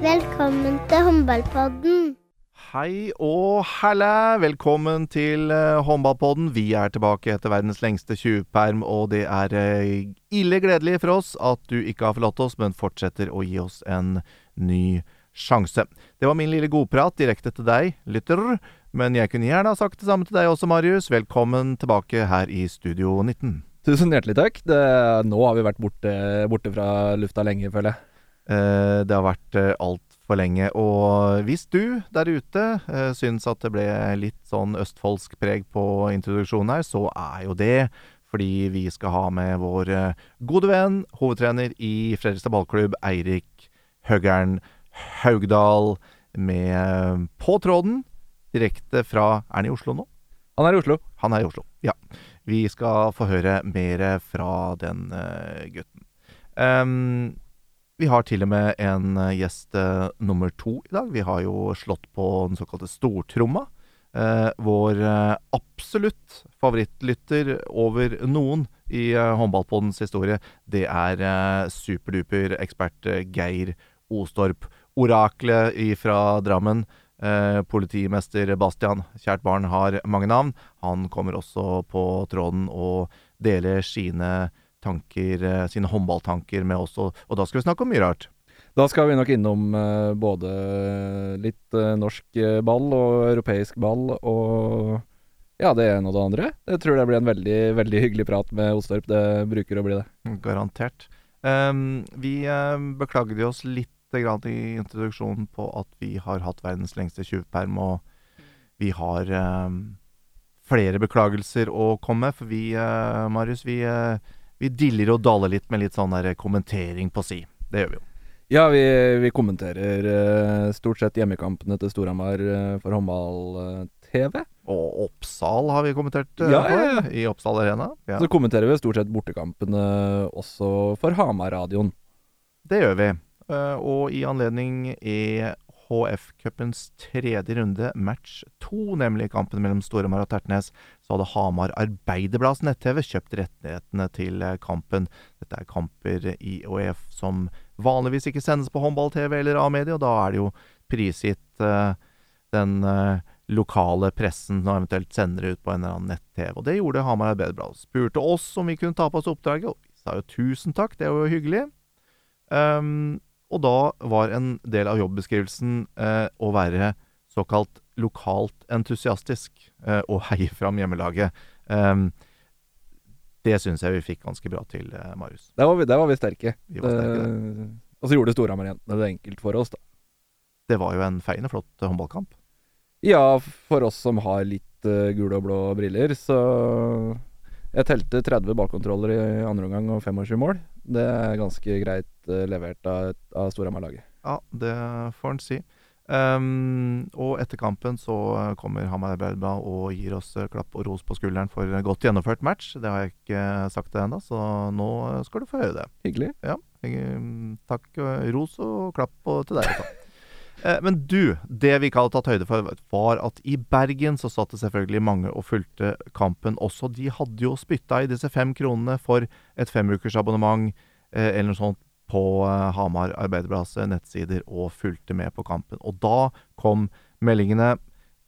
Velkommen til håndballpodden. Hei og hælæ! Velkommen til uh, håndballpodden. Vi er tilbake etter verdens lengste tjuvperm, og det er uh, ille gledelig for oss at du ikke har forlatt oss, men fortsetter å gi oss en ny sjanse. Det var min lille godprat direkte til deg, lytter. Men jeg kunne gjerne ha sagt det samme til deg også, Marius. Velkommen tilbake her i Studio 19. Tusen hjertelig takk. Det, nå har vi vært borte, borte fra lufta lenge, føler jeg. Uh, det har vært uh, altfor lenge. Og hvis du der ute uh, syns at det ble litt sånn østfoldsk preg på introduksjonen her, så er jo det fordi vi skal ha med vår gode venn, hovedtrener i Fredrikstad ballklubb, Eirik Høgern Haugdal, med på tråden. Direkte fra Er han i Oslo nå? Han er i Oslo. Han er i Oslo, ja. Vi skal få høre mer fra den gutten. Um, vi har til og med en uh, gjest uh, nummer to i dag. Vi har jo slått på den såkalte stortromma. Uh, vår absolutt favorittlytter over noen i uh, håndballpoddens historie, det er superduper ekspert Geir Ostorp. Oraklet fra Drammen. politimester Bastian, kjært barn, har mange navn. Han kommer også på tråden og deler sine tanker, eh, sine håndballtanker med oss, og, og, da skal vi snakke om mye rart. Da skal vi nok innom uh, både litt uh, norsk ball og europeisk ball og ja, det ene og det andre. Jeg tror det blir en veldig, veldig hyggelig prat med Ostorp. Det bruker å bli det. Garantert. Um, vi uh, beklagde oss litt grann i introduksjonen på at vi har hatt verdens lengste tjuvperm, og vi har um, flere beklagelser å komme med. For vi, Marius, vi vi diller og daler litt med litt sånn der kommentering på si. Det gjør vi jo. Ja, vi, vi kommenterer uh, stort sett hjemmekampene til Storhamar uh, for håndball-TV. og Oppsal har vi kommentert uh, ja, ja, ja. i Oppsal Arena. Ja. Så kommenterer vi stort sett bortekampene også for Hamar-radioen. Det gjør vi. og i anledning e HF-cupens tredje runde, match to, nemlig kampen mellom Storhamar og Tertnes, så hadde Hamar Arbeiderblads nett-TV kjøpt rettighetene til eh, kampen. Dette er kamper i OEF som vanligvis ikke sendes på håndball-TV eller A-medie, og da er det jo prisgitt uh, den uh, lokale pressen som eventuelt sender ut på en eller annen nett-TV. Og det gjorde Hamar Arbeiderblad. Spurte oss om vi kunne ta på oss oppdraget, og vi sa jo tusen takk, det var jo hyggelig. Um, og da var en del av jobbeskrivelsen eh, å være såkalt lokalt entusiastisk eh, og heie fram hjemmelaget. Um, det syns jeg vi fikk ganske bra til, eh, Marius. Der var vi, der var vi sterke. Vi var sterke det. Og så gjorde Storhamar-jentene det enkelt for oss, da. Det var jo en feiende flott eh, håndballkamp. Ja, for oss som har litt uh, gule og blå briller, så Jeg telte 30 ballkontroller i andre omgang og 25 mål. Det er ganske greit uh, levert av, av Storhamar-laget. Ja, det får en si. Um, og etter kampen så kommer Hamar Arbeiderblad og gir oss klapp og ros på skulderen for godt gjennomført match. Det har jeg ikke sagt det ennå, så nå skal du få høre det. Hyggelig. Ja, takk. Ros og klapp til deg. Eh, men du, det vi ikke hadde tatt høyde for, var at i Bergen så satt det selvfølgelig mange og fulgte kampen også. De hadde jo spytta i disse fem kronene for et femukersabonnement eh, eller noe sånt på eh, Hamar Arbeiderblads nettsider og fulgte med på kampen. Og da kom meldingene.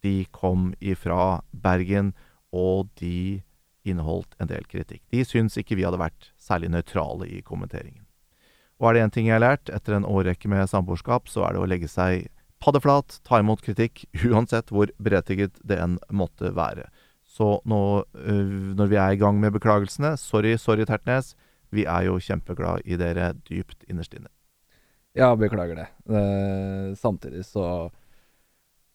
De kom ifra Bergen, og de inneholdt en del kritikk. De syns ikke vi hadde vært særlig nøytrale i kommenteringen. Og er det én ting jeg har lært etter en årrekke med samboerskap, så er det å legge seg paddeflat, ta imot kritikk, uansett hvor berettiget det enn måtte være. Så nå, øh, når vi er i gang med beklagelsene, sorry, sorry, Tertnes. Vi er jo kjempeglad i dere dypt innerst inne. Ja, beklager det. Uh, samtidig så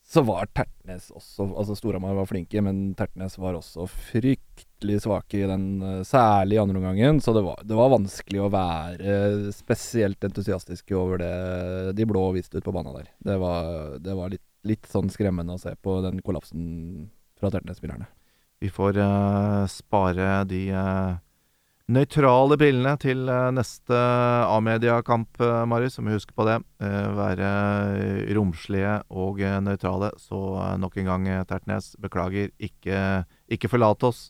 så var Tertnes også Altså Storhamar var flinke, men Tertnes var også fryktelig svake i den, særlige særlig i andre omgangen. Så det var, det var, vanskelig å være spesielt entusiastiske over det de blå viste ut på banen der. Det var, det var litt, litt, sånn skremmende å se på den kollapsen fra Tertnes-spillerne. Vi får uh, spare de uh nøytrale brillene til eh, neste A-media-kamp, eh, Marius. Så må vi huske på det. Eh, være romslige og nøytrale. Så nok en gang, Tertnes, beklager. Ikke, ikke forlat oss.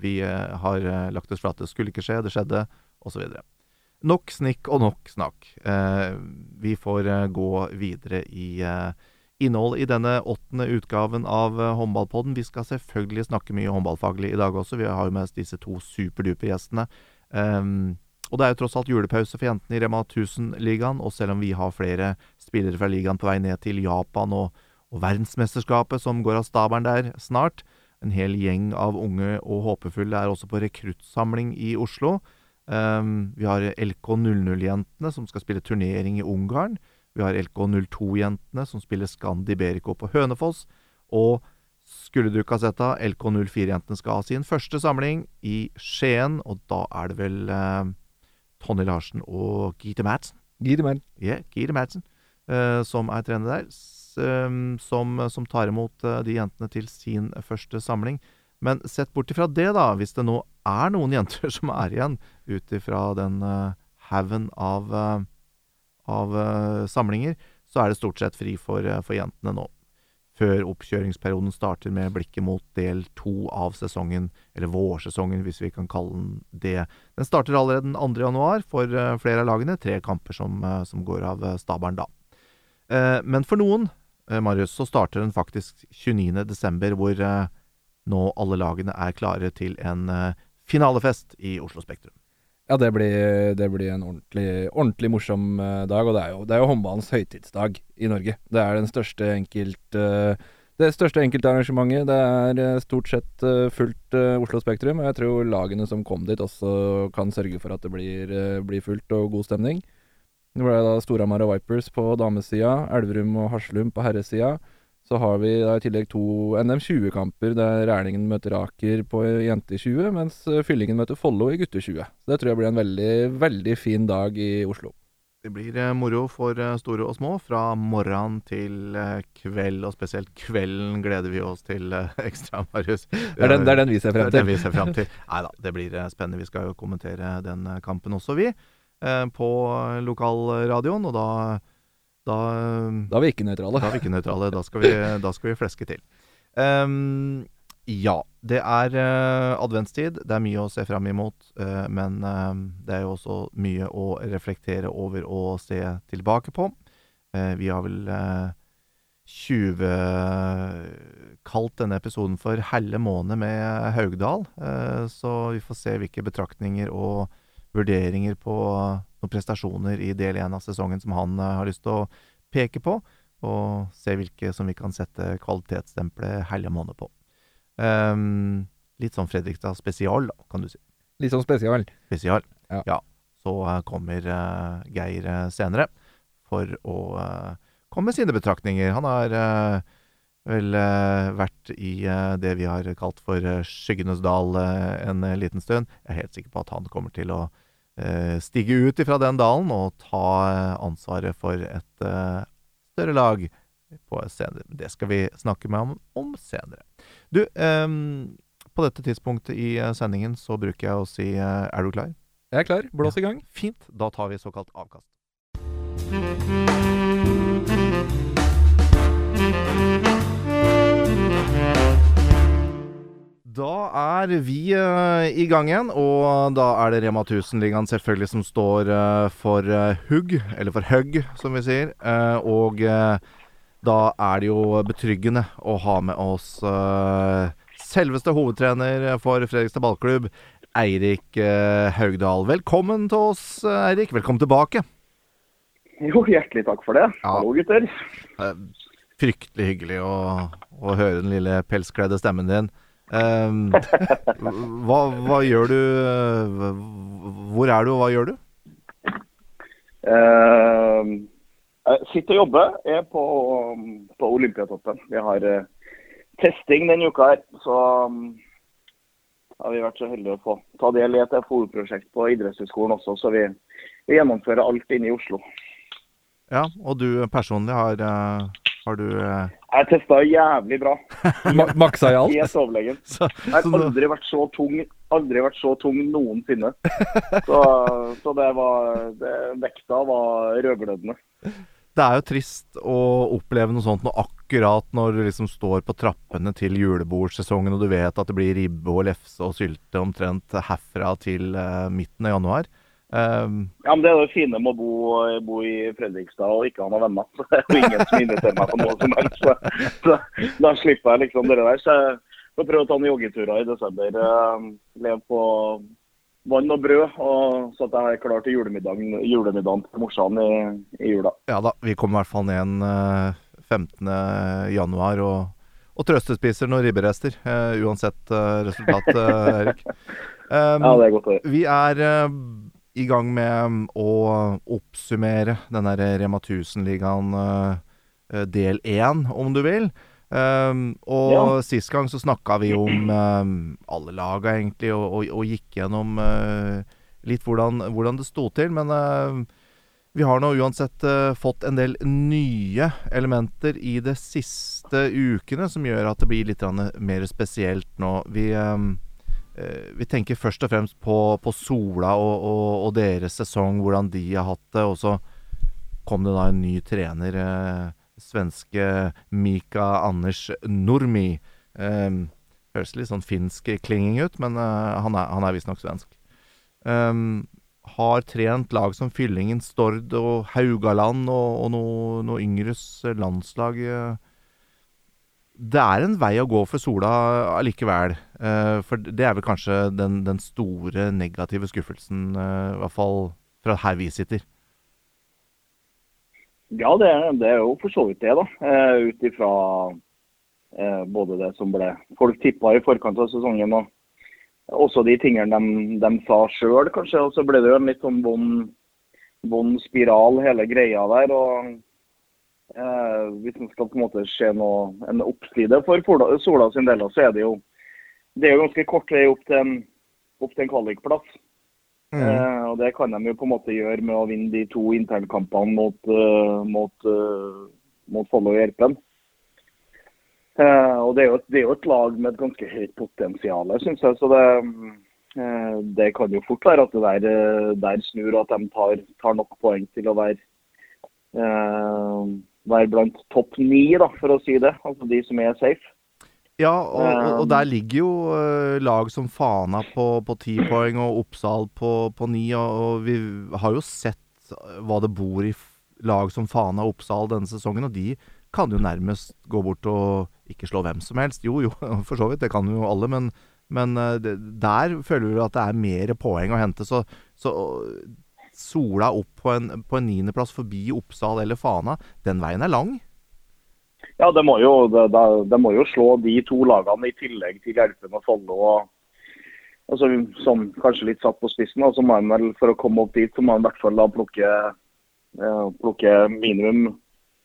Vi har lagt oss flate. Skulle ikke skje, det skjedde, osv. nok snikk og nok snakk. Vi får gå videre i innholdet i denne åttende utgaven av eh, Håndballpodden. Vi skal selvfølgelig snakke mye håndballfaglig i dag også. Vi har jo med oss disse to superdupe gjestene. Um, og det er jo tross alt julepause for jentene i Rema 1000-ligaen. Og selv om vi har flere spillere fra ligaen på vei ned til Japan og, og verdensmesterskapet som går av stabelen der snart, en hel gjeng av unge og håpefulle er også på rekruttsamling i Oslo. Um, vi har LK00-jentene som skal spille turnering i Ungarn. Vi har LK02-jentene som spiller Scandi Berico på Hønefoss. Og skulle du ikke ha sett det, LK04-jentene skal ha sin første samling i Skien. Og da er det vel eh, Tonje Larsen og Gite Madsen. Gide Madsen. Yeah, Gite Madsen, eh, som er trener der. Um, som, som, tar imot uh, de jentene til sin første samling. Men sett bort ifra det, da, hvis det nå er noen jenter som er igjen ut ifra den uh, haugen av, uh, av uh, samlinger, så er det stort sett fri for, uh, for, jentene nå. Før oppkjøringsperioden starter med blikket mot del to av sesongen, eller vårsesongen, hvis vi kan kalle den det. Den starter allerede den 2. januar for flere av lagene. Tre kamper som, som går av stabelen da. men for noen, Marius, så starter den faktisk 29. desember, hvor nå alle lagene er klare til en finalefest i Oslo Spektrum. Ja, det blir, det blir en ordentlig, ordentlig morsom uh, dag. Og det er, jo, det er jo håndballens høytidsdag i Norge. Det er den største enkelt... Uh, det største enkeltarrangementet. Det er stort sett fullt Oslo Spektrum. Og jeg tror lagene som kom dit, også kan sørge for at det blir, blir fullt og god stemning. Det ble da Storhamar og Vipers på damesida, Elverum og Haslum på herresida. Så har vi da i tillegg to NM20-kamper der Rælingen møter Aker på jente 20, mens eh, Fyllingen møter Follo i gutte 20. Så det tror jeg blir en veldig, veldig fin dag i Oslo. Det blir eh, moro for eh, store og små fra morgen til kveld, og spesielt kvelden gleder vi oss til ekstra, Marius. Det er den, det er den vi ser frem til. Det er ser frem til. Nei da, det blir spennende. Vi skal jo kommentere den kampen også, vi. På lokalradioen, og da da, da er vi ikke nøytrale. Da er vi ikke nøytrale. Da skal vi, da skal vi fleske til. Um, ja. Det er uh, adventstid. Det er mye å se fram imot. Uh, men uh, det er jo også mye å reflektere over og se tilbake på. vi har vel tjuvkalt denne episoden for 'Helle måned med Haugdal'. så vi får se hvilke betraktninger og vurderinger på noen prestasjoner i del én av sesongen som han uh, har lyst til å peke på, og se hvilke som vi kan sette kvalitetsstempelet helge måned på. Um, litt sånn Fredrikstad spesial, da, kan du si. Litt sånn spesial? Spesial, ja. ja. Så uh, kommer uh, Geir senere for å komme med sine betraktninger. Han har vel vært i det vi har kalt for Skyggenes dal en liten stund. Jeg er helt sikker på at han kommer til å Eh, stige ut ifra den dalen og ta eh, ansvaret for et uh, større lag på senere. Det skal vi snakke med ham om senere. Du, um, på dette tidspunktet i sendingen så bruker jeg å si Er du klar? Jeg er klar. Blås i gang. Fint. Da tar vi såkalt avkast. Da er vi uh, i gang igjen, og da er det Rema 1000-ligaen selvfølgelig som står uh, for uh, hugg, eller for hugg, som vi sier. og da er det jo betryggende å ha med oss selveste hovedtrener for Fredrikstad ballklubb, Eirik Haugdal. Velkommen til oss, Eirik. Velkommen tilbake. Jo, hjertelig takk for det. Ja. Hallo, gutter. Fryktelig hyggelig å, å høre den lille pelskledde stemmen din. Um, hva, hva, gjør du Hvor er du, og hva gjør du? Uh, jeg sitter og jobber. Jeg er på, på Olympiatoppen. Vi har uh, testing denne uka her. Så um, har vi vært så heldige å få ta del i et FoU-prosjekt på idrettshøyskolen også. Så vi, vi, gjennomfører alt inne i Oslo. Ja, og du personlig har uh har du eh... Jeg testa jævlig bra. Maksa i alt? Helt overlegen. Jeg har aldri vært så tung aldri vært så tung noensinne. Så, så det var det, Vekta var rødglødende. Det er jo trist å oppleve noe sånt nå akkurat når du liksom står på trappene til julebordsesongen og du vet at det blir ribbe og lefse og sylte omtrent herfra til uh, midten av januar. Um, Ja, men Det er det fine med å bo, bo i Fredrikstad og ikke ha noen venner. Så det er jo ingen som inviterer meg på noe som helst. Så, så da slipper jeg liksom det der. Så jeg får prøve å ta noen joggeturer i desember. eh, Leve på vann og brød, og så at jeg er klar til julemiddagen, julemiddagen til morsan i, i jula. ja da, vi kommer i hvert fall ned en eh, 15. januar og, og trøstespiser noen ribberester. Uh, uansett uh, resultat, uh, Erik. Um, Ja, det er godt å høre. Vi er i gang med å oppsummere den der Rema 1000-ligaen eh, eh, del én, om du vil. Um, og Ja. sist gang så snakka vi om um, alle laga, egentlig, og, og, og gikk gjennom uh, litt hvordan, hvordan det sto til. Men uh, vi har nå uansett uh, fått en del nye elementer i de siste ukene som gjør at det blir litt mer spesielt nå. Vi um, vi tenker først og fremst på, på Sola og, og, og deres sesong, hvordan de har hatt det. Og så kom det da en ny trener, eh, svenske Mika Anders Nurmi. Eh, høres litt sånn finsk klinging ut, men eh, han er, han er visstnok svensk. Eh, har trent lag som Fyllingen, Stord og Haugaland og, og noe, noe yngres landslag. Eh, det er en vei å gå for Sola allikevel. Eh, for det er vel kanskje den, den store negative skuffelsen, eh, i hvert fall fra her vi sitter. Ja, det det er jo for så vidt det, da. Eh, Ut ifra både det som ble folk tippa i forkant av sesongen, og også de tingene de, de sa sjøl, kanskje. Og så ble det jo en litt sånn vond, vond spiral, hele greia der. og eh, Hvis man skal på en måte se noe, en oppside for Sola, Sola sin del, så er det jo det er jo ganske kort vei opp til en, opp til en kvalikplass. Eh, og Det kan de jo på en måte gjøre med å vinne de to internkampene mot, uh, mot, uh, mot Follo og Gjerpen. Eh, og det er, et, det er jo et lag med et ganske høyt potensial, syns jeg. Så det, eh, det kan jo fort være at det der, eh, der snur, og at de tar, tar nok poeng til å være, være blant topp ni, da, for å si det. Altså de som er safe. Ja, og, og, og der ligger jo eh, lag som Fana på, på ti poeng og Oppsal på, på ni. Og, og vi har jo sett hva det bor i lag som Fana og Oppsal denne sesongen, og de kan jo nærmest gå bort og ikke slå hvem som helst. Jo, jo, for så vidt, det kan jo alle, men, men eh, der føler vi at det er mer poeng å hente. Så, så Sola opp på en, på en niendeplass forbi Oppsal eller Fana, den veien er lang. Ja, det må, jo, det, det, det må jo slå de to lagene i tillegg til Gjerpen og Follo. og altså, Som kanskje litt satt på spissen, da, så må man vel, for å komme opp dit, så må man i hvert fall da plukke, eh, plukke minimum,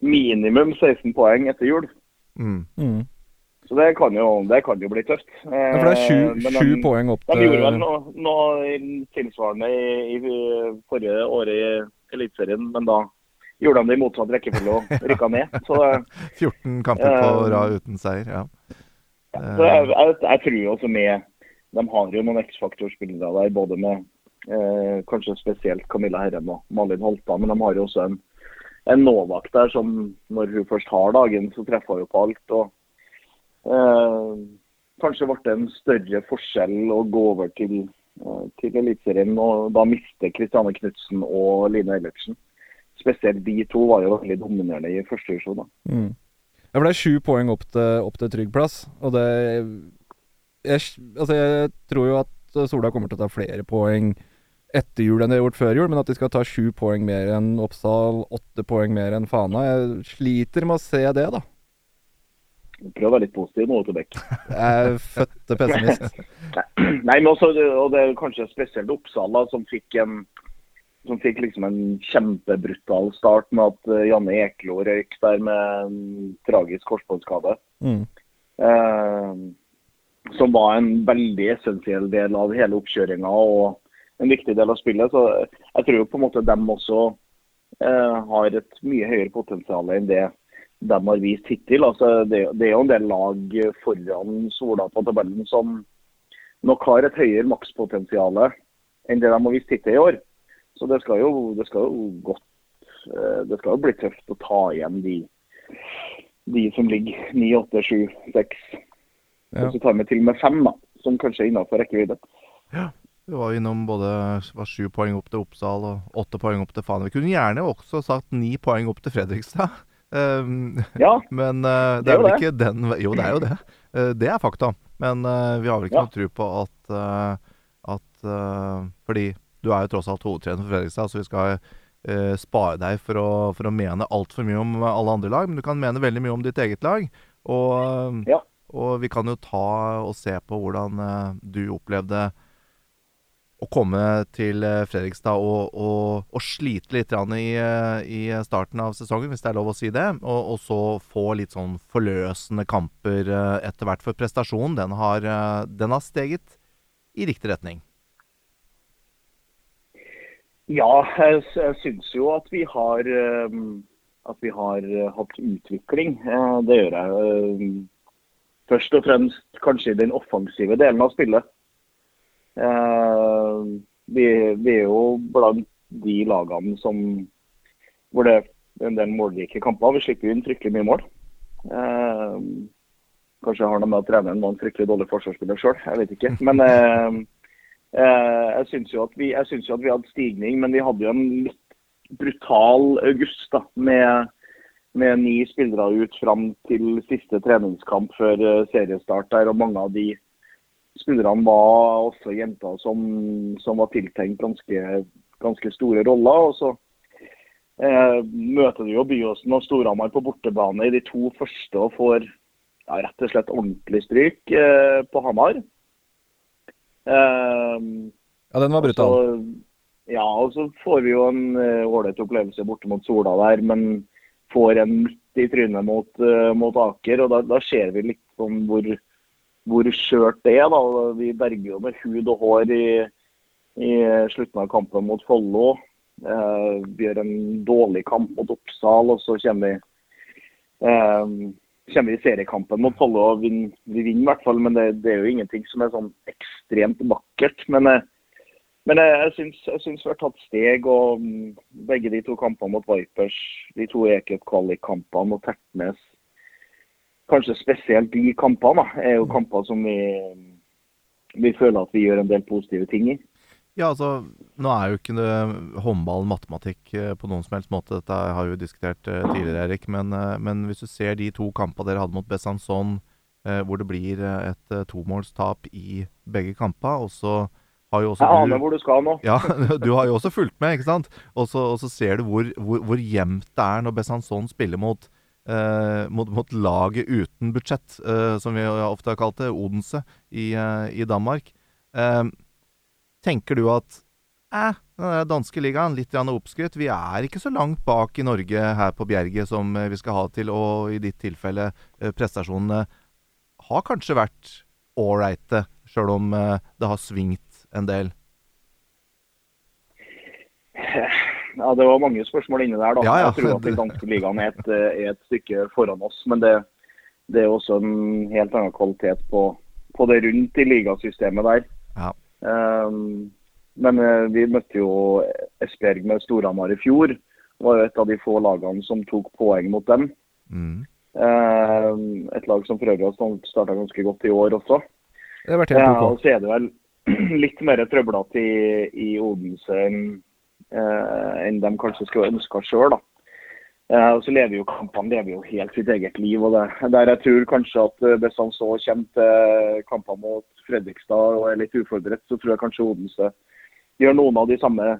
minimum 16 poeng etter jul. Mm. Mm. Så det kan jo, det kan jo bli tøft. Ja, for det er sju, Eh, poeng opp De gjorde vel til noe, noe tilsvarende i, i forrige året i Eliteserien, men da gjorde de det i motsatt rekkefølge og rykka ned. Så 14 kamper på Eh, rad uten seier. ja. Så jeg, jeg, jeg tror jo også med De har jo noen X-faktor-spillere der, både med eh, kanskje spesielt Camilla Herrem og Malin Holta, men de har jo også en, en Novak der som når hun først har dagen, så treffer hun på alt. og eh, Kanskje ble det en større forskjell å gå over til, eh, til Eliteserien og da miste Kristiane Knutsen og Line Eilertsen. Spesielt de to var jo veldig dominerende i første divisjon. mm. Ja, for det sju poeng opp til, opp til trygg plass, og det jeg, Altså, jeg tror jo at Sola kommer til å ta flere poeng etter jul enn de har gjort før jul, men at de skal ta sju poeng mer enn Oppsal, åtte poeng mer enn Fana Jeg sliter med å se det, da. Prøv å være litt positiv nå, Tobekk. Jeg er født pessimist. Nei, men også, og det er kanskje spesielt Oppsal da, som fikk en som fikk liksom en kjempebrutal start med at eh, Janne Eklo røyk der med en tragisk korsbåndskade. Mm. Eh, som var en veldig essensiell del av hele oppkjøringa og en viktig del av spillet. Så jeg tror jo på en måte dem også eh, har et mye høyere potensial enn det de har vist hittil. Altså, det, det er jo en del lag foran Sola på tabellen som nok har et høyere makspotensial enn det de har vist hittil i år. Så det skal jo, det skal jo godt eh, Det skal jo bli tøft å ta igjen de, de som ligger 9, 8, 7, 6 Ja. og så tar vi til med fem, da, som kanskje er innenfor rekkevidde. Vi var jo innom både var sju poeng opp til Oppsal og åtte poeng opp til Fana. Vi kunne gjerne også sagt ni poeng opp til Fredrikstad. Um, Ja, men uh, det er vel det. ikke den Jo, det er jo det. Uh, det er fakta. Men uh, vi har vel ikke Ja. noe tro på at, at Fordi du er jo tross alt hovedtrener for Fredrikstad, så vi skal spare deg for å, for å mene altfor mye om alle andre lag. Men du kan mene veldig mye om ditt eget lag. Og, Ja. og vi kan jo ta og se på hvordan du opplevde å komme til eh, Fredrikstad og, og, og slite litt i, eh, i starten av sesongen, hvis det er lov å si det. Og, og så få litt sånn forløsende kamper eh, etter hvert. For prestasjonen, den har, den har steget i riktig retning. Ja, jeg, jeg syns jo at vi har at vi har hatt utvikling. Det gjør jeg. Først og fremst kanskje i den offensive delen av spillet. Eh, Vi, vi er jo blant de lagene som hvor det er en del målrike kamper. Vi slipper inn fryktelig mye mål. Eh, Kanskje har noe med at treneren var en fryktelig dårlig forsvarsspiller sjøl, jeg vet ikke. Men eh, jeg syns jo, jo at vi hadde stigning, men vi hadde jo en litt brutal august da, med, med ni spillere ut fram til siste treningskamp før seriestart. der, og Mange av de spillerne var også jenter som, som var tiltenkt ganske, ganske store roller. og så eh, møter du jo Byåsen og Storhamar på bortebane i de to første og får ja, rett og slett ordentlig stryk eh, på Hamar. Eh, Ja, den var brutal. så, ja, og så får vi jo en eh, ålreit opplevelse borte mot Sola der, men får en midt i trynet mot, eh, mot Aker. og Da, da ser vi litt sånn hvor, hvor skjørt det er. da, Vi berger jo med hud og hår i, i slutten av kampen mot Follo. Eh, vi gjør en dårlig kamp mot Oppsal, og så kommer vi eh, kommer vi i seriekampen mot Follo vin, vi vinner i hvert fall. Men det, det er jo ingenting som er sånn ekstremt vakkert. Men, eh, men jeg, jeg, syns, vi har tatt steg. og mm, Begge de to kampene mot Vipers, de to Eket-kvalikkampene mot Tertnes, kanskje spesielt de kampene, er jo kamper som vi, vi føler at vi gjør en del positive ting i. Ja, altså, nå er jo ikke det håndball matematikk eh, på noen som helst måte. Dette har vi jo diskutert eh, tidligere, Erik. Men, eh, men hvis du ser de to kampene dere hadde mot Besançon, hvor det blir et tomålstap i begge kamper, og så har jo også Jeg du aner hvor du skal nå. Ja, du har jo også fulgt med, ikke sant? Og så, ser du hvor, hvor, hvor jevnt det er når Besançon spiller mot, eh, mot, mot laget uten budsjett, eh, som vi ofte har kalt det, Odense, i, eh, i Danmark. Eh, tenker du at eh, den danske ligaen, litt oppskrytt. Vi er ikke så langt bak i Norge her på Bjerget som eh, vi skal ha til, og i ditt tilfelle prestasjonene har kanskje vært ålreite, sjøl om det har svingt en del. Ja, Det var mange spørsmål inni der. da. Ja, ja. Jeg tror at den danske ligaen er et, er et stykke foran oss. Men det, det er også en helt annen kvalitet på, på det rundt i ligasystemet der. Ja. Um, men eh, vi møtte jo Esbjerg med Storhamar i fjor. Det var jo et av de få lagene som tok poeng mot dem. Mm. Um, et lag som for øvrig har starta ganske godt i år også. Det har vært helt Ja, og så er det vel litt mer trøblete i, i Odense enn eh, enn de kanskje skulle ønska sjøl. Eh, og så lever jo kampene lever jo helt sitt eget liv. og det, Der jeg tror kanskje at eh, hvis han så kommer til kamper mot Fredrikstad og er litt uforberedt, så tror jeg kanskje Odense gjør noen av de samme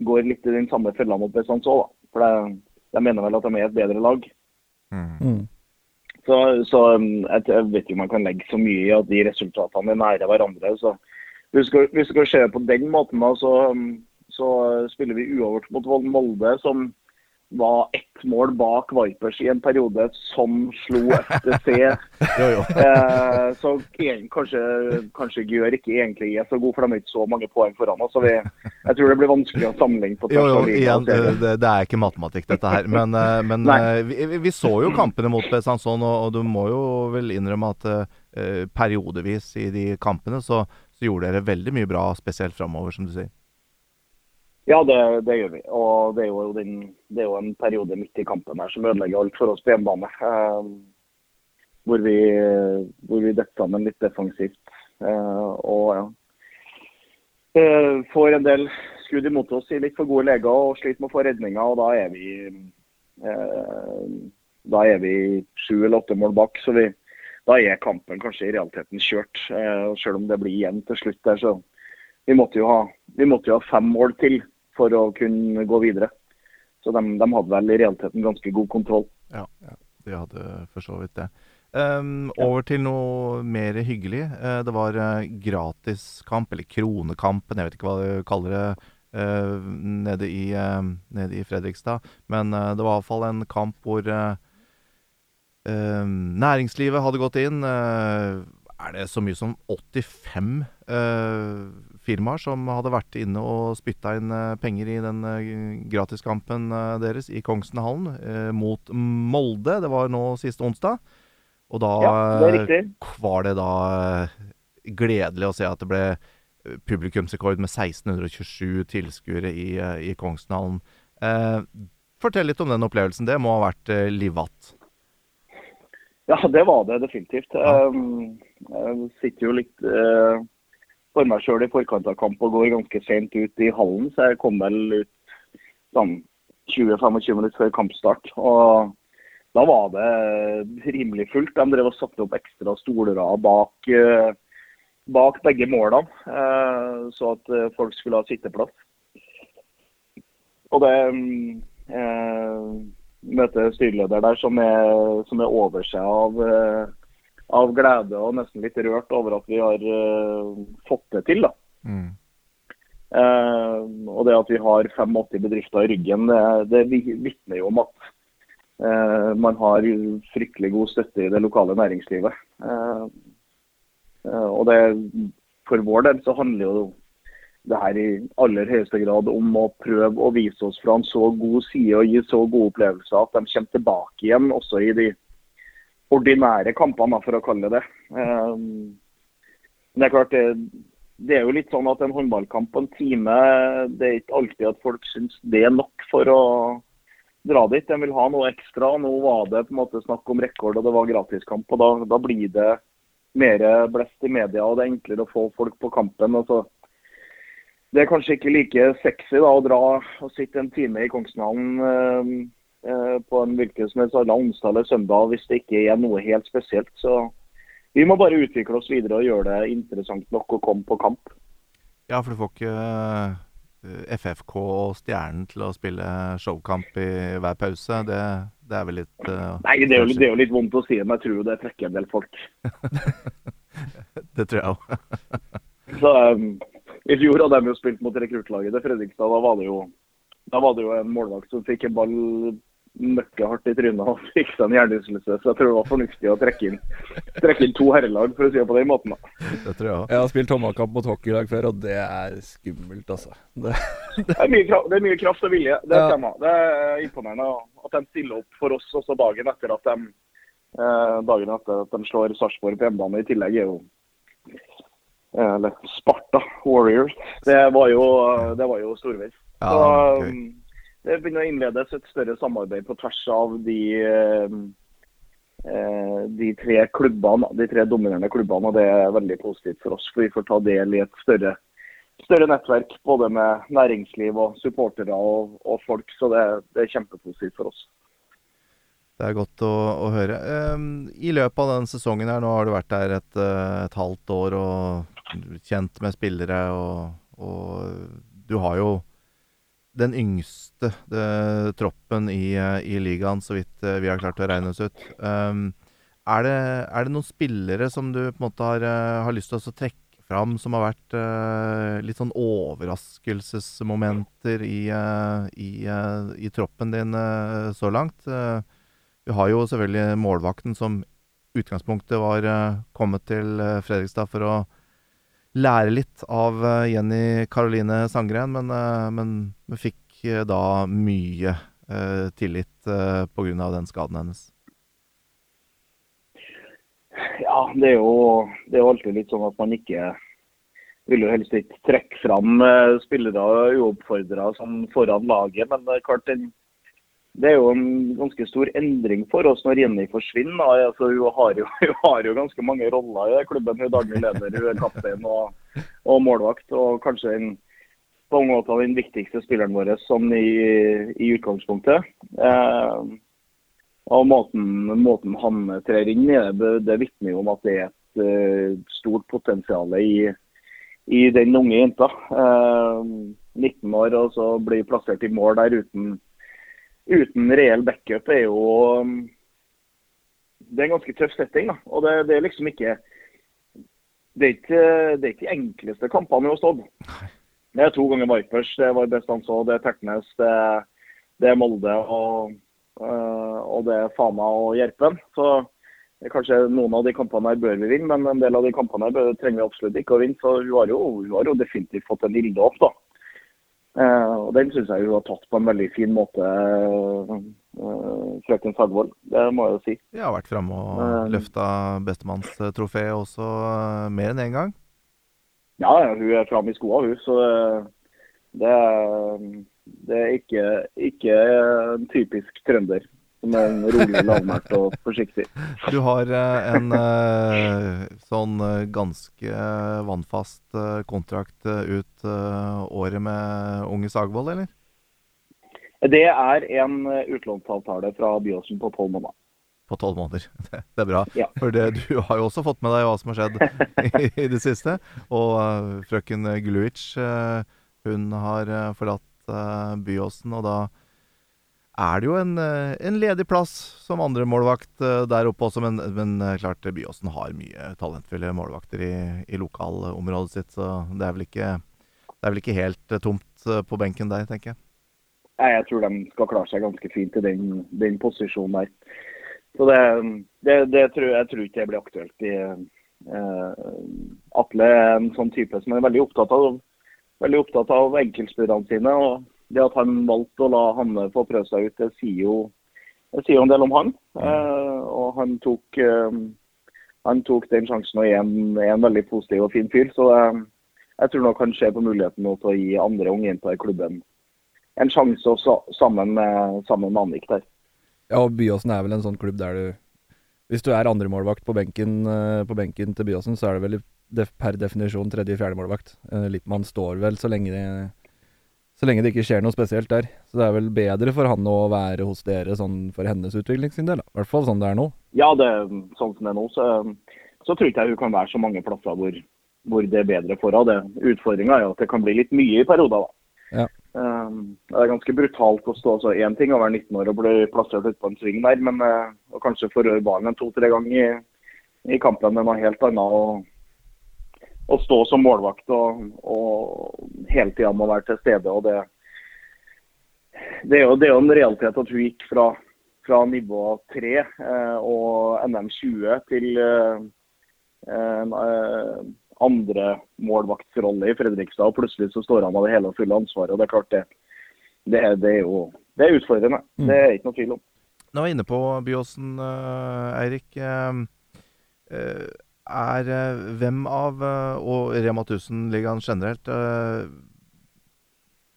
går litt i den samme fella mot Besançon. da. For det, jeg mener vel at de er et bedre lag. Mm. Mm. Så, så um, jeg, jeg vet ikke om man kan legge så mye i at de resultatene er nære hverandre. så Hvis du skal, hvis du skal se på den måten, da, så, um, så spiller vi uavgjort mot Molde, som var ett mål bak Vipers i en periode, som slo FTC. Jo, jo. Eh, så kanskje, kanskje Gjør ikke egentlig er så god, for de har ikke så mange poeng foran oss. så vi, Jeg tror det blir vanskelig å sammenligne på Jo, tvers jo, av igjen, det, det er ikke matematikk, dette her. Men, eh, men eh, vi, vi- vi så jo kampene mot Besançon, og, og du må jo vel innrømme at uh, periodevis i de kampene så, så gjorde dere veldig mye bra, spesielt framover, som du sier. Ja, det, det gjør vi. Og det er, jo den, det er jo en periode midt i kampen her som ødelegger alt for oss på hjemmebane. Eh, hvor vi, hvor vi detter sammen litt defensivt. Eh, og ja. eh, får en del skudd imot oss i litt for gode leger og sliter med å få redninger. og Da er vi eh, da er vi sju eller åtte mål bak. så vi, Da er kampen kanskje i realiteten kjørt. Eh, selv om det blir igjen til slutt der, så vi måtte, jo ha, måtte jo ha fem mål til for å kunne gå videre. Så de, de hadde vel i realiteten ganske god kontroll. Ja, de hadde for så vidt det. Um, over til noe mer hyggelig. Uh, det var uh, gratiskamp, eller Kronekampen, jeg vet ikke hva du kaller det, uh, nede, i, nede, i, Fredrikstad. Men det var iallfall en kamp hvor næringslivet hadde gått inn. er det så mye som 85 firmaer som hadde vært inne og spytta inn penger i den gratiskampen deres i Kongsenhallen mot Molde? Det var nå siste onsdag. Og da ja, det var det da eh, gledelig å se at det ble eh, publikumsrekord med 1627 tilskuere i, eh, i Kongsdalen. Eh, fortell litt om den opplevelsen. Det må ha vært eh, livvatt? Ja, det var det definitivt. Ja. Um, jeg sitter jo litt for meg sjøl i forkant av kamp og går ganske sent ut i hallen, så jeg kom vel ut sånn 20-25 minutter før kampstart. og da var det rimelig fullt. De drev og satte opp ekstra stoler bak, eh, bak begge målene, eh, så at eh, folk skulle ha sitteplass. Og det møter styreleder der som er, som er over seg av, av, glede og nesten litt rørt over at vi har fått det til. da. Mm. og det at vi har 85 bedrifter i ryggen, det, det vitner jo om at uh, man har fryktelig god støtte i det lokale næringslivet. Og det, For vår del så handler jo det her i aller høyeste grad om å prøve å vise oss fra en så god side og gi så gode opplevelser at de kommer tilbake igjen også i de ordinære kampene, for å kalle det det. Men det er klart, det, er jo litt sånn at en håndballkamp på en time, det er ikke alltid at folk syns det er nok for å dra dit. De vil ha noe ekstra. Nå var det på en måte snakk om rekord og det var gratiskamp. og da, da, blir det mer blest i media og det er enklere å få folk på kampen. Altså, det er kanskje ikke like sexy da, å dra og sitte en time i Kongsdalen eh, eh, på en hvilken som helst annen onsdag eller søndag hvis det ikke er noe helt spesielt. Så vi må bare utvikle oss videre og gjøre det interessant nok å komme på kamp. Ja, for du får ikke Eh, FFK og Stjernen til å spille showkamp i hver pause. Det, det er vel litt uh, Nei, det er, jo, det er, jo, litt vondt å si, men jeg tror det trekker en del folk. det tror jeg òg. Så um, I fjor hadde de jo spilt mot rekruttlaget til Fredrikstad. Da var det jo, da var det jo en målvakt som fikk en ball møkkehardt i trynet og fikk seg en hjernerystelse. Så jeg tror det var fornuftig å trekke inn, trekke inn to herrelag, for å si det på den måten. da. Det tror jeg også. Jeg har spilt håndballkamp mot hockeylag før, og det er skummelt, altså. Det, det, er, mye kraft, det er, mye kraft, og vilje. Det, ja. det er imponerende at de stiller opp for oss også dagen etter at de, eh, dagen etter at de slår Sarpsborg på hjemmebane. I tillegg er jo eh, eller Sparta Warriors. Det var jo, det var jo storveis. Ja, okay. Det begynner å innledes et større samarbeid på tvers av de, eh, eh, de tre klubbene, de tre dominerende klubbene. og Det er veldig positivt for oss. for Vi får ta del i et større, større nettverk både med næringsliv og supportere og, og folk. Så det, det, er kjempepositivt for oss. Det er godt å, å høre. Um, I løpet av den sesongen her, nå har du vært der et, eh, et halvt år og kjent med spillere. og, og du har jo den yngste det, troppen i, i, ligaen, så vidt eh, vi har klart å regne oss ut. Um, er, det, er, det, noen spillere som du på en måte har, eh, har lyst til å trekke fram, som har vært uh, litt sånn overraskelsesmomenter i, uh, i, uh, i troppen din så langt? vi har jo selvfølgelig målvakten som utgangspunktet var kommet til Fredrikstad for å lære litt av uh, Jenny Karoline Sangren, men, uh, men fikk uh, da mye tillit uh, pga. den skaden hennes. Ja, det er, jo, det er jo alltid litt sånn at man ikke vil jo helst ikke trekke fram spillere uoppfordra foran laget. Men det er klart den det er jo en ganske stor endring for oss når Jenny forsvinner. Altså, hun, har jo, hun, har jo, ganske mange roller i klubben. Hun er daglig leder, hun er kaptein og og målvakt. Og kanskje en, på mange måter den viktigste spilleren vår sånn i, i utgangspunktet. Eh, og måten, måten, han trer inn i det, det vitner om at det er et uh, stort potensial i, i, den unge jenta. Eh, 19 år og så blir plassert i mål der uten, uten reell backup er jo um, Det er en ganske tøff setting. da, og det, det er liksom ikke det er ikke, det er ikke de enkleste kampene vi har stått. Det er to ganger Vipers, det var best han så. Det er Tertnes, det, det er Molde og, øh, og det er Fana og Gjerpen. Så kanskje noen av de kampene her bør vi vinne, men en del av de kampene her trenger vi absolutt ikke å vinne. Så hun har jo, hun har jo definitivt fått en ilde opp, da. Uh, og Den syns jeg hun har tatt på en veldig fin måte, uh, frøken Sagvold. Det må jeg jo si. Jeg har vært framme og løfta bestemannstrofeet også mer enn én en gang. Ja, ja, hun er framme i skoa, hun. Så det, det er ikke, ikke en typisk trønder som er rolig, lavmælt og forsiktig. Du har eh, en eh, sånn eh, ganske vannfast kontrakt ut året med Unge Sagvold, eller? Det er en utlånsavtale fra Byåsen på tolv måneder. På tolv måneder. Det er bra. Ja. For det, du har jo også fått med deg hva som har skjedd i, i det siste. Og uh, frøken Gluic, uh, hun har forlatt Byåsen, og da er det jo en, eh, en ledig plass som andre målvakt der oppe også, men, men eh, klart Byåsen har mye talentfulle målvakter i, i lokalområdet sitt, så det er ikke, det er vel ikke helt tomt på benken der, tenker jeg. Jeg tror de skal klare seg ganske fint i den, den posisjonen der. Så det, det, det tror, Jeg tror ikke det blir aktuelt. i eh, Atle er en sånn type som er veldig opptatt av, veldig av enkeltspillerne sine. og det at han valgte å la Hanne få prøve seg ut, det sier jo, det sier jo en del om han. Eh, og han tok, eh, han tok den sjansen og er en, er en, veldig positiv og fin fyr. Så eh, jeg tror nok han ser på muligheten nå til å gi andre unge ungjenter i klubben en sjanse også, sammen med, sammen med Annik der. Ja, og Byåsen er vel en sånn klubb der du Hvis du er andremålvakt på benken, på benken til Byåsen, så er det vel per definisjon tredje-fjerdemålvakt. Lippmann står vel så lenge det så lenge det ikke skjer noe spesielt der. Så det er vel bedre for han å være hos dere sånn for hennes utvikling sin del. I hvert fall sånn det er nå. Ja, det, sånn som det er nå, så, så tror ikke jeg hun kan være så mange plasser hvor, hvor det er bedre for henne. Utfordringa er jo at det kan bli litt mye i perioder. da. Ja. Um, det er ganske brutalt å stå så én ting å være 19 år og bli plassert ut på en sving der, men uh, kanskje forrøre ballen to-tre ganger i, i kampen med noe helt annet. Og, å stå som målvakt og, og hele tida må være til stede. og det, det, er jo, det er jo en realitet at hun gikk fra, fra nivå 3 eh, og NM20 til eh, en eh, andre målvaktsrolle i Fredrikstad. og Plutselig så står han med det hele og fulle ansvaret. og Det er klart det, det, det er jo det er utfordrende. Mm. Det er ikke noe tvil om. Nå er jeg inne på Byåsen, uh, Eirik. Uh, uh, er uh, hvem av, uh, og Rema 1000-ligaen generelt uh,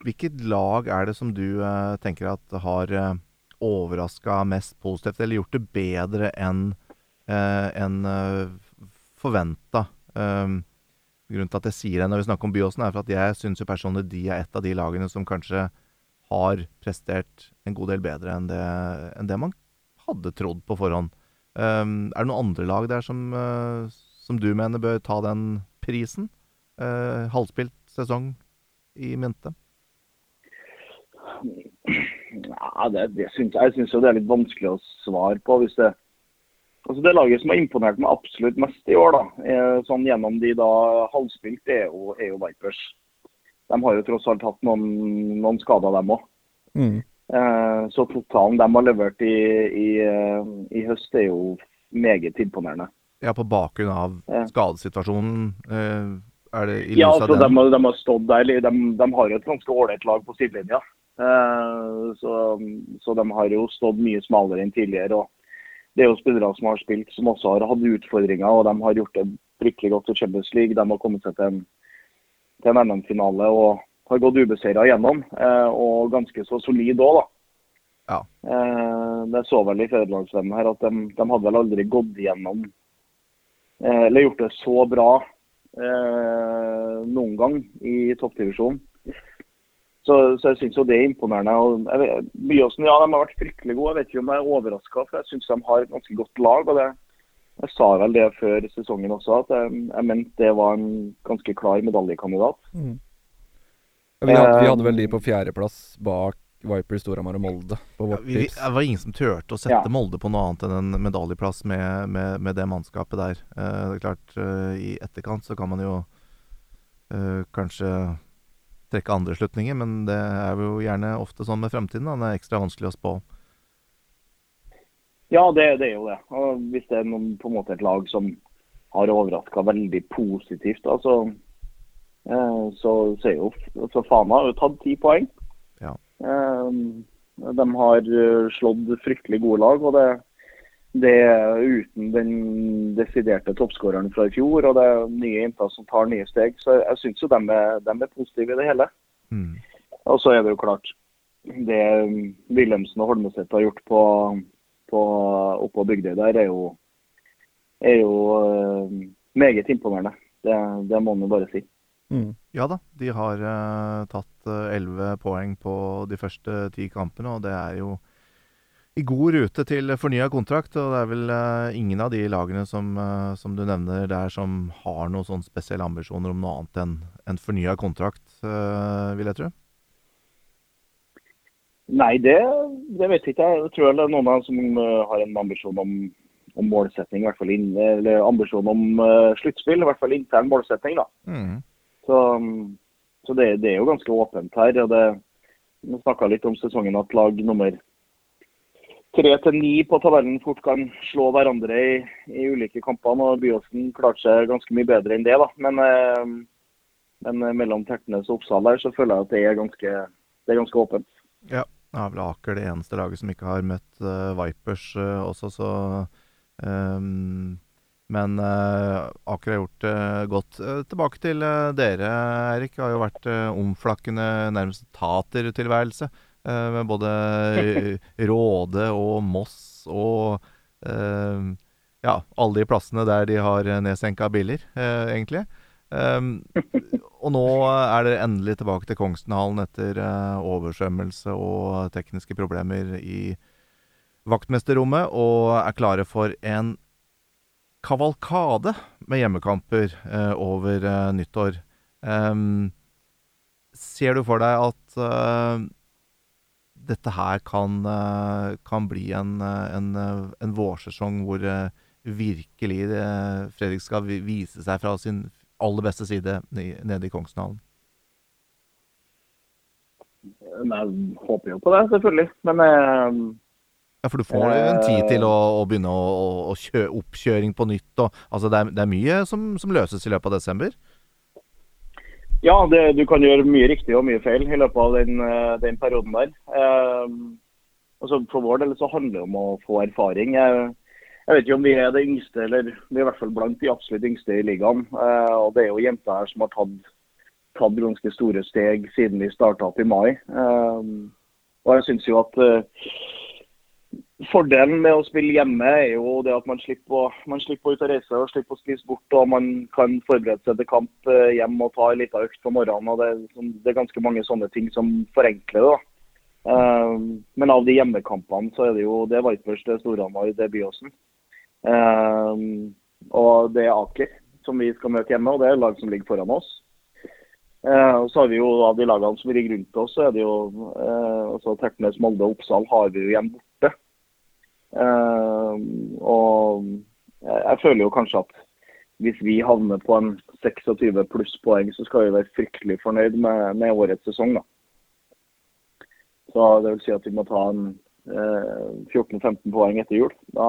Hvilket lag er det som du tenker at har overraska mest positivt, eller gjort det bedre enn en, forventa? grunnen til at jeg sier det når vi snakker om Byåsen, er for at jeg syns personlig de er et av de lagene som kanskje har prestert en god del bedre enn det, enn det man hadde trodd på forhånd. Um, er det noen andre lag der som, uh, som du mener bør ta den prisen? Uh, halvspilt sesong i mente? Ja, det, det synes, jeg syns det er litt vanskelig å svare på. hvis det Altså Det laget som har imponert meg absolutt mest i år, da, er, sånn gjennom de da halvspilt, det er jo, er jo Vipers. De har jo tross alt hatt noen, noen skader, dem òg. Mm. Eh, så totalen de har levert i, i, eh, i, høst, er jo meget imponerende. Ja, På bakgrunn av skadesituasjonen? Eh, er det i ja, altså, de, de, har stått der. De, de har jo et ganske ålreit lag på sidelinja. Så, så, de har jo stått mye smalere enn tidligere. og Det er jo spillere som har spilt, som også har hatt utfordringer. og De har gjort det fryktelig godt i Champions League. De har kommet seg til en, til en NM-finale. og har gått ubeseira igjennom, eh, og ganske så solid òg, da. Ja. Eh, det så vel i fedrelandsvennen her at de, de, hadde vel aldri gått igjennom eh, eller gjort det så bra eh, noen gang i toppdivisjonen. Så, så jeg syns jo det er imponerende. Og vet, Byåsen ja, de har vært fryktelig gode. Jeg vet ikke om jeg er overraska, for jeg syns de har et ganske godt lag. og det jeg sa vel det før sesongen også, at jeg, jeg mente det var en ganske klar medaljekandidat. Mm. Vi, hadde, vi, hadde, vel de på fjerdeplass bak Viper, Storhamar og Molde på vårt ja, tips. Det var ingen som turte å sette ja. Molde på noe annet enn en medaljeplass med, med, med det mannskapet der. Eh, det er klart, eh, I etterkant så kan man jo eh, kanskje trekke andre slutninger, men det er jo gjerne ofte sånn med fremtiden. Da. Det er ekstra vanskelig å spå. Ja, det, det, er jo det. Og hvis det er noen, på en måte et lag som har overraska veldig positivt, da, så, eh, så, så er jo så Fana har jo tatt ti poeng. Ja. Eh, de har eh, slått fryktelig gode lag. og det, det uten den desiderte toppskåreren fra i fjor og det er nye jenter som tar nye steg. Så jeg syns jo de er, de er, positive i det hele. Mm. Og så er det jo klart det Wilhelmsen og Holmeset har gjort på på, oppå Bygdøy der er jo, er jo meget imponerende. Det, det må man bare si. Mm. Ja da, de har uh, tatt elleve uh, poeng på de første ti kampene, og det er jo i god rute til fornya kontrakt. Og det er vel uh, ingen av de lagene som, som, du nevner der som har noen sånn spesielle ambisjoner om noe annet enn en fornya kontrakt, vil jeg tro? Nei, det, det vet jeg ikke. Jeg tror det er noen av dem som uh, har en ambisjon om, om målsetting, i hvert fall inn, eller ambisjon om uh, sluttspill. I hvert fall intern målsetting. da. Mm. Så, så det, det, er jo ganske åpent her. og det, Vi snakka litt om sesongen at lag nummer tre til ni på tabellen fort kan slå hverandre i, i ulike kampene. og Byåsen klarte seg ganske mye bedre enn det. da. Men, uh, men mellom Tertnes og Oppsal her så føler jeg at det er ganske, det er ganske åpent. Ja. Det er vel Aker det eneste laget som ikke har møtt uh, Vipers uh, også, så um, Men uh, Aker har gjort det godt. tilbake til dere, Erik. Har jo vært omflakkende, nærmest tatertilværelse. med både Råde og Moss og ja, alle de plassene der de har nedsenka biler, egentlig. Um, og nå er dere endelig tilbake til Kongstenhallen etter uh, oversvømmelse og tekniske problemer i vaktmesterrommet, og er klare for en kavalkade med hjemmekamper uh, over uh, nyttår. Ser du for deg at dette her kan, kan bli en, en, en, vårsesong hvor virkelig Fredrik skal vise seg fra sin aller beste side nede i Kongsdalen? Jeg håper jo på det, selvfølgelig. Men eh, Ja, For du får jo en tid til å, å begynne å, å, kjø, oppkjøring på nytt. Og, altså det, er, det er mye som, som, løses i løpet av desember? Ja, det, du kan gjøre mye riktig og mye feil i løpet av den, eh, den perioden der. Eh, altså For vår del så handler det om å få erfaring. Jeg, jeg vet ikke om vi er det yngste, eller vi er i hvert fall blant de absolutt yngste i ligaen. Eh, og Det er jo jenter her som har tatt, tatt ganske store steg siden vi starta opp i mai. Eh, og jeg synes jo at eh, Fordelen med å spille hjemme er jo det at man slipper, å, man slipper ut og reise og slipper å spise bort. og Man kan forberede seg til kamp hjemme og ta en liten økt på morgenen. og det, sånn, det, er ganske mange sånne ting som forenkler det. da. Men av de hjemmekampene så er det jo det Vipers, det Storhamar, det Byåsen. Uh, og det er Aker som vi skal møte hjemme, og det er lag som ligger foran oss. Og så har vi jo Av de lagene som ligger rundt oss, så er det jo altså Tertnes, Molde og Oppsal har vi jo. Ehm, og jeg, føler jo kanskje at hvis vi havner på en 26 pluss poeng, så skal vi være fryktelig fornøyd med, med årets sesong. da. Så det vil si at vi må ta en 14-15 eh, poeng etter jul. Da,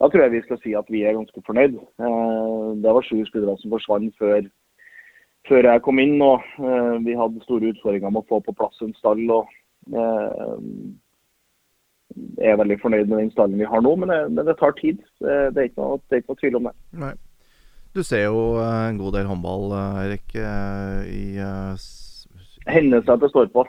da tror jeg vi skal si at vi er ganske fornøyd. Eh, det var sju spillere som forsvant før, før, jeg kom inn. og eh, Vi hadde store utfordringer med å få på plass en stall. og eh, Jeg er veldig fornøyd med den stallen vi har nå, men det, men det tar tid. Det, det, er ikke noe, det er ikke noe tvil om det. Nei. Du ser jo en god del håndball, Erik, i Hendelser det står på.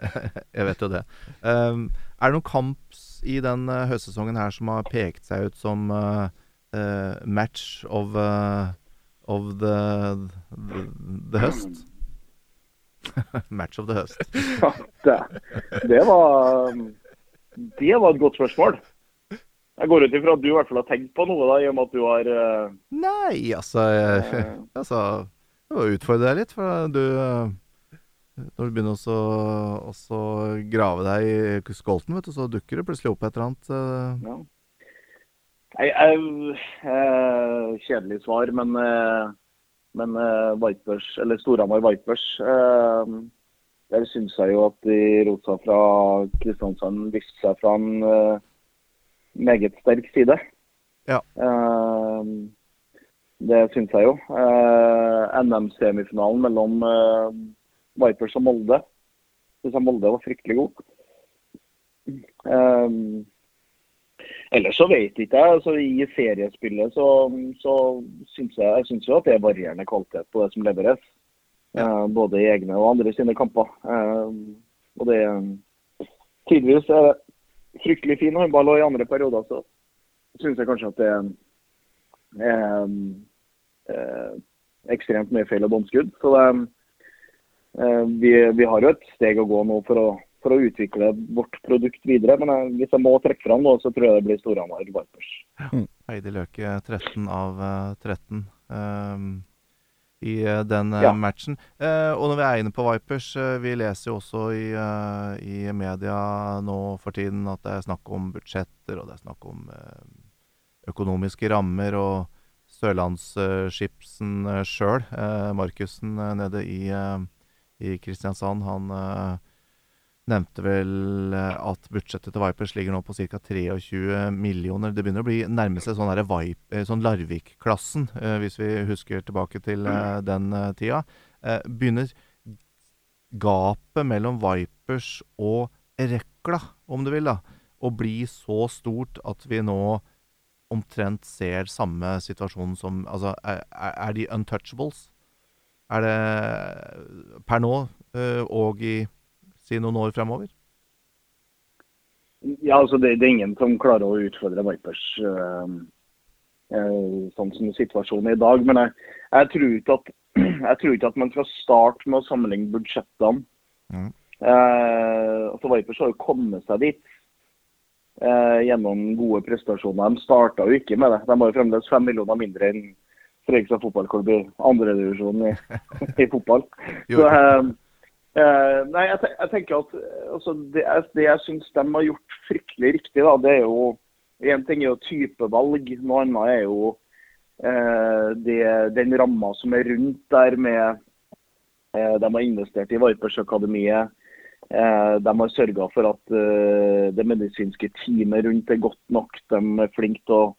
jeg vet jo det. Um, er det noen kamps i den uh, høstsesongen her som har pekt seg ut som uh, uh, match of, of the, the, the høst? Match of the høst. Det, det var Det var et godt spørsmål. Jeg går ut ifra at du i hvert fall har tenkt på noe, da, i og med at du har uh... Nei, altså jeg, eh, altså, Jeg må utfordre deg litt, for du eh, Når du begynner også, også grave deg i skolten, vet du, så dukker det plutselig opp et eller annet. Uh... Ja. Nei, jeg, eh, kjedelig svar, men, men Vipers, eller Storhamar Vipers Der syns jeg jo at de Rosa fra Kristiansand viste seg fra en uh, meget sterk side. Ja. Uh, det syns jeg jo. Uh, NM-semifinalen mellom Vipers og Molde syns jeg Molde var fryktelig god. Ellers så vet ikke jeg. altså I seriespillet så, så syns jeg, jeg synes jo at det er varierende kvalitet på det som leveres. Eh, både i egne og andre sine kamper. Eh, og det Tidvis er det fryktelig fin håndball, og i andre perioder så syns jeg kanskje at det er er ekstremt mye feil og bomskudd. Så det, eh, vi, vi har jo et steg å gå nå for å for å utvikle vårt produkt videre. Men jeg, hvis jeg må trekke fram noe, så tror jeg det blir Storhamar Vipers. Heidi Løke 13 av eh, 13 ehm, i eh, den eh, Ja. matchen. Eh, og når vi er inne på Vipers, vi leser jo også i, i media nå for tiden at det er snakk om budsjetter, og det er snakk om økonomiske rammer. og Sørlandsskipsen sjøl, Markussen nede i, i Kristiansand, han nevnte vel eh, at budsjettet til Vipers ligger nå på ca. 23 millioner. Det begynner å bli nærme seg sånn, eh, sånn Larvik-klassen, eh, hvis vi husker tilbake til eh, den tida. Begynner gapet mellom Vipers og Rekla, om du vil, da, å bli så stort at vi nå omtrent ser samme situasjon som Altså, er, er de untouchables? Er det per nå og i si noen år fremover? Ja, altså det, det er ingen som klarer å utfordre Vipers eh, eh, sånn som situasjonen er i dag. Men jeg, jeg, tror at, jeg tror ikke at man skal starte med å sammenligne budsjettene. Mm. Eh, altså Vipers har jo kommet seg dit eh, gjennom gode prestasjoner. De starta jo ikke med det. De har jo fremdeles fem millioner mindre enn Fredrikstad fotballklubb i andredivisjon i, i fotball. Så, eh, eh, nei, jeg, jeg tenker at eh, altså, det, jeg- det jeg syns de har gjort fryktelig riktig, da, det er jo Én ting er jo typevalg, noe annet er jo eh, det, den ramma som er rundt der med eh, De har investert i Vipers-akademiet. Eh, de har sørga for at eh, det medisinske teamet rundt er godt nok. De er flinke til å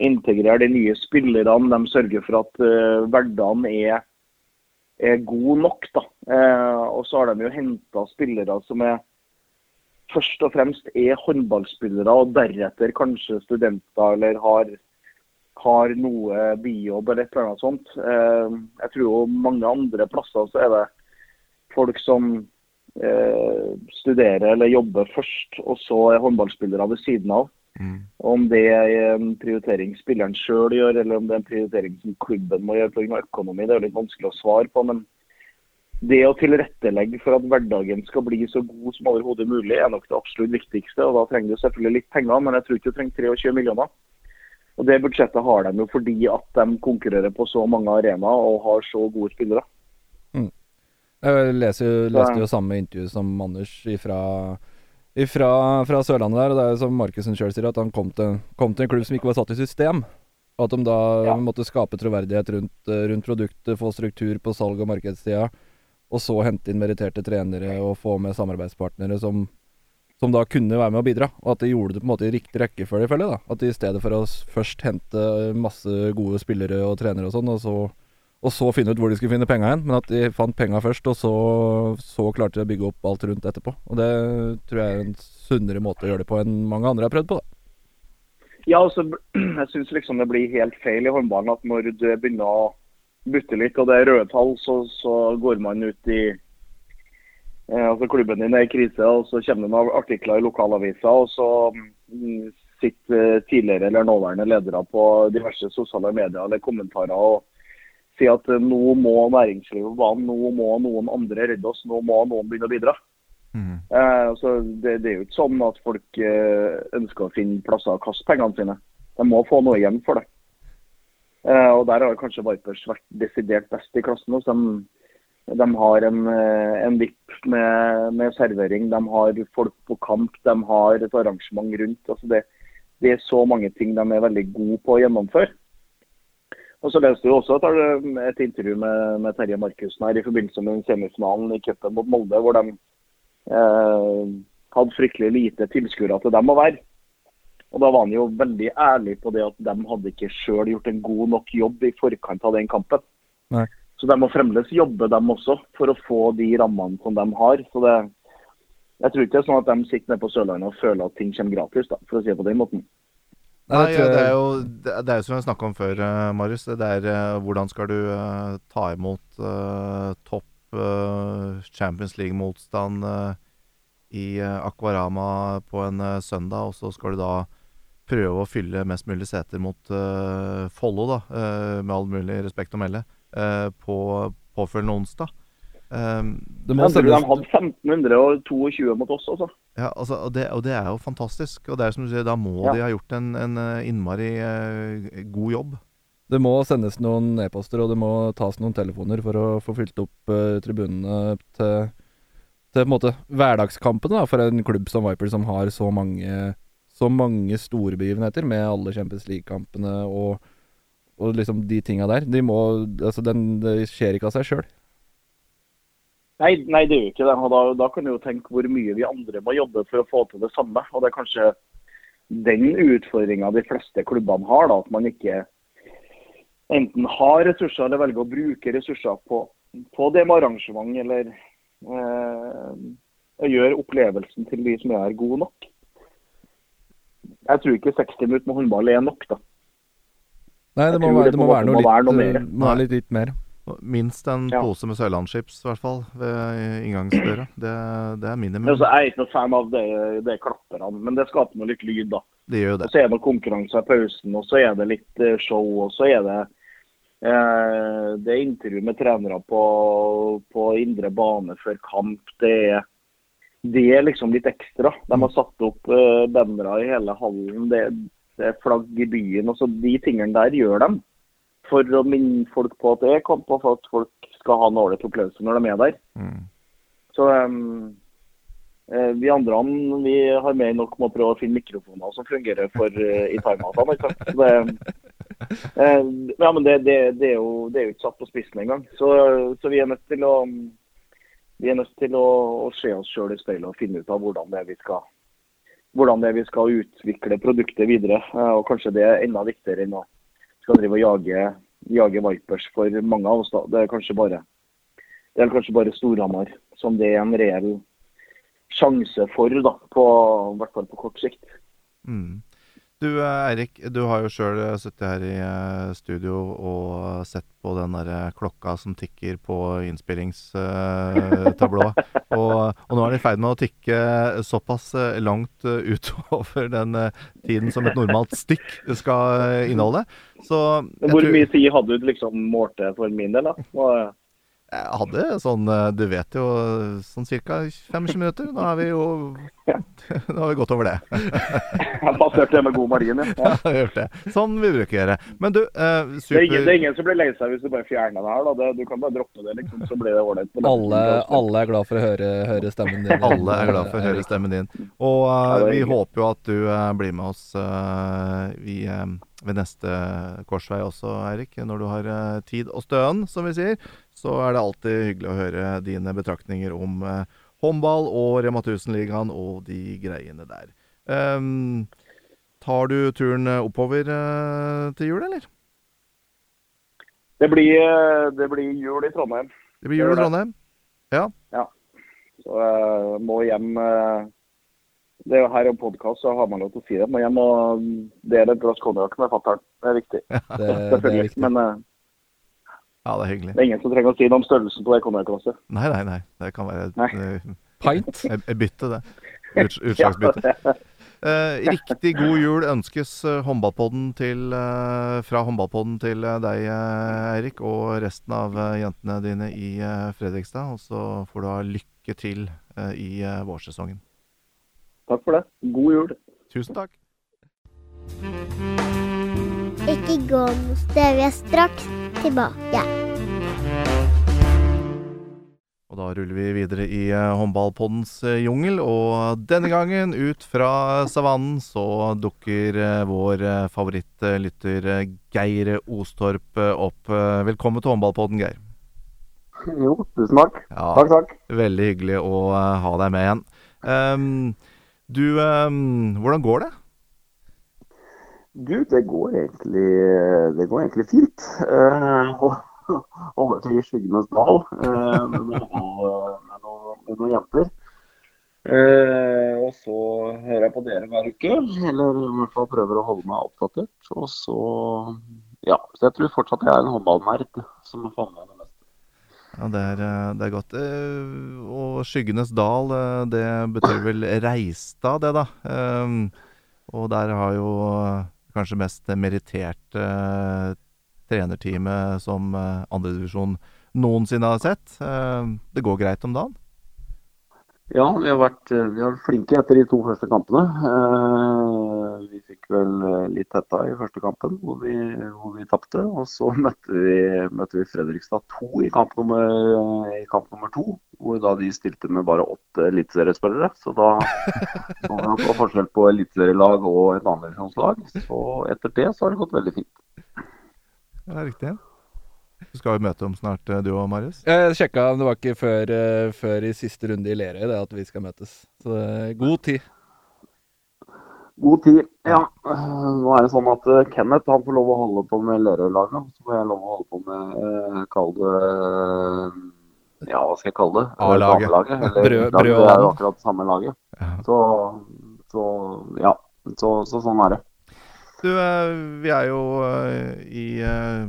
integrere de nye spillerne. De sørger for at hverdagen er, er god nok. Da. Eh, og så har de jo henta spillere som er først og fremst er håndballspillere, og deretter kanskje studenter eller har, har noe bijobb eller et eller annet sånt. Eh, jeg tror jo mange andre plasser så er det folk som eh, studerer eller jobber først, og så er håndballspillere ved siden av. Mm. Om det er en prioritering spilleren sjøl gjør, eller om det er en prioritering som klubben må gjøre pga. økonomi, det er jo litt vanskelig å svare på. Men det å tilrettelegge for at hverdagen skal bli så god som overhodet mulig, er nok det absolutt viktigste. og Da trenger du selvfølgelig litt penger, men jeg tror ikke du trenger 23 millioner. Og Det budsjettet har de jo fordi at de konkurrerer på så mange arenaer og har så gode spillere. Jeg leser, leste jo samme intervju som Anders ifra, ifra, fra Sørlandet der. og Det er jo som Markussen sjøl sier, at han kom til, kom til en klubb som ikke var satt i system. Og at de da Ja. måtte skape troverdighet rundt, eh, rundt produktet, få struktur på salg- og markedstida. Og så hente inn meritterte trenere og få med samarbeidspartnere som, som da kunne være med å bidra. Og at de gjorde det på en måte i riktig rekkefølge, føler jeg. da. At de i stedet for å først hente masse gode spillere og trenere og sånn, og så og så finne ut hvor de skulle finne penga igjen. Men at de fant penga først, og så, så klarte de å bygge opp alt rundt etterpå. Og det tror jeg er en sunnere måte å gjøre det på enn mange andre har prøvd på. da. Ja, altså, jeg syns liksom det blir helt feil i håndballen at når du begynner å butte litt, og det er røde tall, så, så går man ut i eh, altså Klubben din er i krise, og så kommer det noen artikler i lokalavisa, og så mm, sitter tidligere eller nåværende ledere på diverse sosiale medier eller kommentarer og si at eh, nå må næringslivet på banen, nå må noen andre redde oss, nå må noen begynne å bidra. Mm. Eh, så det, det er jo ikke sånn at folk eh, ønsker å finne plasser å kaste pengene sine. De må få noe igjen for det. Eh, og Der har kanskje Vipers vært desidert best i klassen. Også. De, de har en, eh, en VIP med, med servering, de har folk på kamp, de har et arrangement rundt. Altså det, det er så mange ting de er veldig gode på å gjennomføre. Og så leste du også et, et intervju med, med Terje Markussen her i forbindelse med semifinalen i cupen mot Molde, hvor de eh, hadde fryktelig lite tilskuere til dem å være. Og Da var han jo veldig ærlig på det at de hadde ikke sjøl gjort en god nok jobb i forkant av den kampen. Nei. Så de må fremdeles jobbe, dem også, for å få de rammene som de har. Så det, Jeg tror ikke det er sånn at de sitter nede på Sørlandet og føler at ting kommer gratis, da, for å si det på den måten. Nei, det tror det er jo det det er jo som har snakka om før, uh, Marius. Det er uh, hvordan skal du uh, ta imot topp Champions League-motstand i Aquarama på en søndag, og så skal du da prøve å fylle mest mulig seter mot Follo, da, med all mulig respekt å melde, på påfølgende onsdag. Um, Det må Jeg de hadde 1522 mot oss, altså. ja, altså, og, det, og det er jo fantastisk. Og det er som du sier, da må Ja. de ha gjort en, en eh, innmari uh, god jobb. Det må sendes noen e-poster, og det må tas noen telefoner for å få fylt opp uh, tribunene til, til på en måte hverdagskampene da, for en klubb som Viper, som har så mange, så mange store begivenheter med alle Champions League-kampene og, og liksom de tinga der. De må, altså den, det skjer ikke av seg sjøl. Nei, nei, det gjør jo ikke det. Og da, da kan du jo tenke hvor mye vi andre må jobbe for å få til det samme. Og det er kanskje den utfordringa de fleste klubbene har. da, At man ikke enten har ressurser eller velger å bruke ressurser på, på det med arrangement, eller eh, å gjøre opplevelsen til de som er her, god nok. Jeg tror ikke 60 minutter med håndball er nok, da. Nei, det må, være, det må være noe litt, eh, må være litt, litt mer. Minst en Ja. pose med Sørlandschips, i hvert fall, ved inngangsdøra. Det, det er minimum. Jeg er ikke noe fan av det, det klapperne, men det skaper noe litt lyd, da. Det gjør det. Og så er det konkurranse i pausen, og så er det litt eh, show, og så er det eh, det er intervju med trenere på, på indre bane før kamp. Det er, det er liksom litt ekstra. De har satt opp eh, bannere i hele hallen. Det, det er flagg i byen. og så De tingene der gjør de for å minne folk på at det er kamp, og for at folk skal ha en ålreit opplevelse når de er der. Mm. Så um, eh, vi andre vi har mer nok med å prøve å finne mikrofoner som fungerer for uh, i timeoutene. Det, eh, ja, men det, det, det, er jo, det er jo ikke satt på spissen engang. Så, så vi er nødt til å vi er nødt til å, å se oss sjøl i speilet og finne ut av hvordan det er vi skal hvordan det er vi skal utvikle produktet videre. Eh, Og kanskje det er enda viktigere enn å skal drive og jage, jage Vipers for mange av oss. da. Det er kanskje bare det er kanskje bare Storhamar som det er en reell sjanse for, da, på, i hvert fall på kort sikt. Mm. Du eh, Eirik, du har jo sjøl sittet her i eh, studio og sett på den der klokka som tikker på innspillingstablået. og, og nå er den i ferd med å tikke såpass eh, langt eh, utover den eh, tiden som et normalt stikk skal eh, inneholde. Så Hvor tror- mye tid hadde du liksom målt det for min del? da? Jeg hadde sånn, eh, du vet jo, sånn ca. 25 minutter. Nå er vi jo Ja. Nå har vi gått over det. Jeg passerte det med god margin. Ja. Ja, gjort det. Sånn vi bruker å gjøre. Men du, eh, Det, er ingen, det er ingen som blir lei seg hvis du bare fjerner det her. da. Det, du kan bare droppe det, liksom, så blir det ålreit. Alle, alle er glad for å høre, høre stemmen din. Alle er glad for å høre stemmen din. Og eh, vi håper jo at du eh, blir med oss eh, vi, eh, ved neste korsvei også, Eirik. Når du har eh, tid og støen, som vi sier, så er det alltid hyggelig å høre dine betraktninger om eh, håndball og Rema 1000-ligaen og de greiene der. Um, tar du turen eh, oppover eh, til jul, eller? Det blir, eh, det blir jul i Trondheim, Det blir jul i Trondheim? Ja. ja. så jeg må hjem eh, Det er jo her en podkast, så har man lov til å si det. Må hjem og dele et glass konjakk med fatter'n. Det er viktig. Det, det er viktig. Men eh, Ja, det er hyggelig. det er ingen som trenger å si noe om størrelsen på det konjakkglasset. Nei, nei, nei. Det kan være et, Nei. eh, Pint? Jeg bytter bytte, det. Ut, utslagsbytte. Eh, riktig god jul ønskes eh, håndballpodden til, eh, fra håndballpodden til deg, eh, Eirik, og resten av eh, jentene dine i eh, Fredrikstad. Og så får du ha lykke til eh, i eh, vårsesongen. Takk for det. God jul. Tusen takk. Ikke gå noe sted. Vi er straks tilbake. Og da ruller vi videre i eh, håndballpoddens eh, jungel, og denne gangen ut fra savannen så dukker eh, vår favorittlytter Geir Ostorp opp. Velkommen til håndballpodden, Geir. Jo, tusen takk. Ja, Takk, takk. Veldig hyggelig å ha deg med igjen. Um, du, um, hvordan går det? Du, det går egentlig, det går egentlig fint. Uh, Holder til i skyggenes dal eh, med, noe- med, noe- med noen jenter. Eh, og så hører jeg på dere hver uke, eller i hvert fall prøver å holde meg oppdatert. Og så Ja, så jeg tror fortsatt jeg er en håndballnerd som får med det meste. Ja, det er, eh, det er godt. Eh, Og Skyggenes dal, eh, det betyr vel Reistad, det da. Og der har jo eh, kanskje mest meritterte eh, trenerteamet som eh, andredivisjon noensinne har sett. Ehm, det går greit om dagen? Ja, vi har vært, eh, vi har vært flinke etter de to første kampene. Eh, vi fikk vel eh, litt hetta i første kampen, hvor vi, hvor vi tapte. Og så møtte vi, møtte vi Fredrikstad 2 i kamp, nummer, i kamp nummer to. Hvor da de stilte med bare åtte eliteseriespillere. Så da var det forskjell på eliteserielag og et andredivisjonslag. Så etter det så har det gått veldig fint. Ja, riktig. Du skal jo møte om snart, eh, du og Marius. Jeg sjekka, men det var ikke før, eh, før i siste runde i Lerøy det at vi skal møtes. Så er god tid. God tid. Ja, eh, nå er det sånn at eh, Kenneth han får lov å holde på med Lerøy-laget. Så får jeg lov å holde på med eh, kall det eh, Ja, hva skal jeg kalle det? Eh, A-laget. Brød- det er jo akkurat samme laget. Så, så ja. Så, så sånn er det. Du, eh, vi er jo eh, i eh,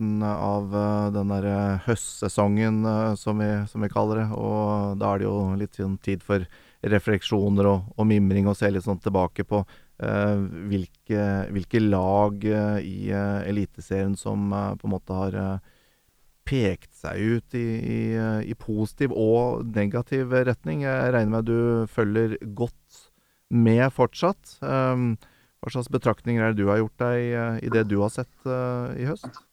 slutten av eh, den der eh, høstsesongen, eh, som vi, som vi kaller det. Og da er det jo litt sånn tid for refleksjoner og, og mimring, og se litt sånn tilbake på eh, hvilke, hvilke lag eh, i eh, Eliteserien som på en måte har pekt seg ut i, i, i positiv og negativ retning. Jeg regner med du følger godt med fortsatt. Hva slags betraktninger er det du har gjort deg i det du har sett i høst?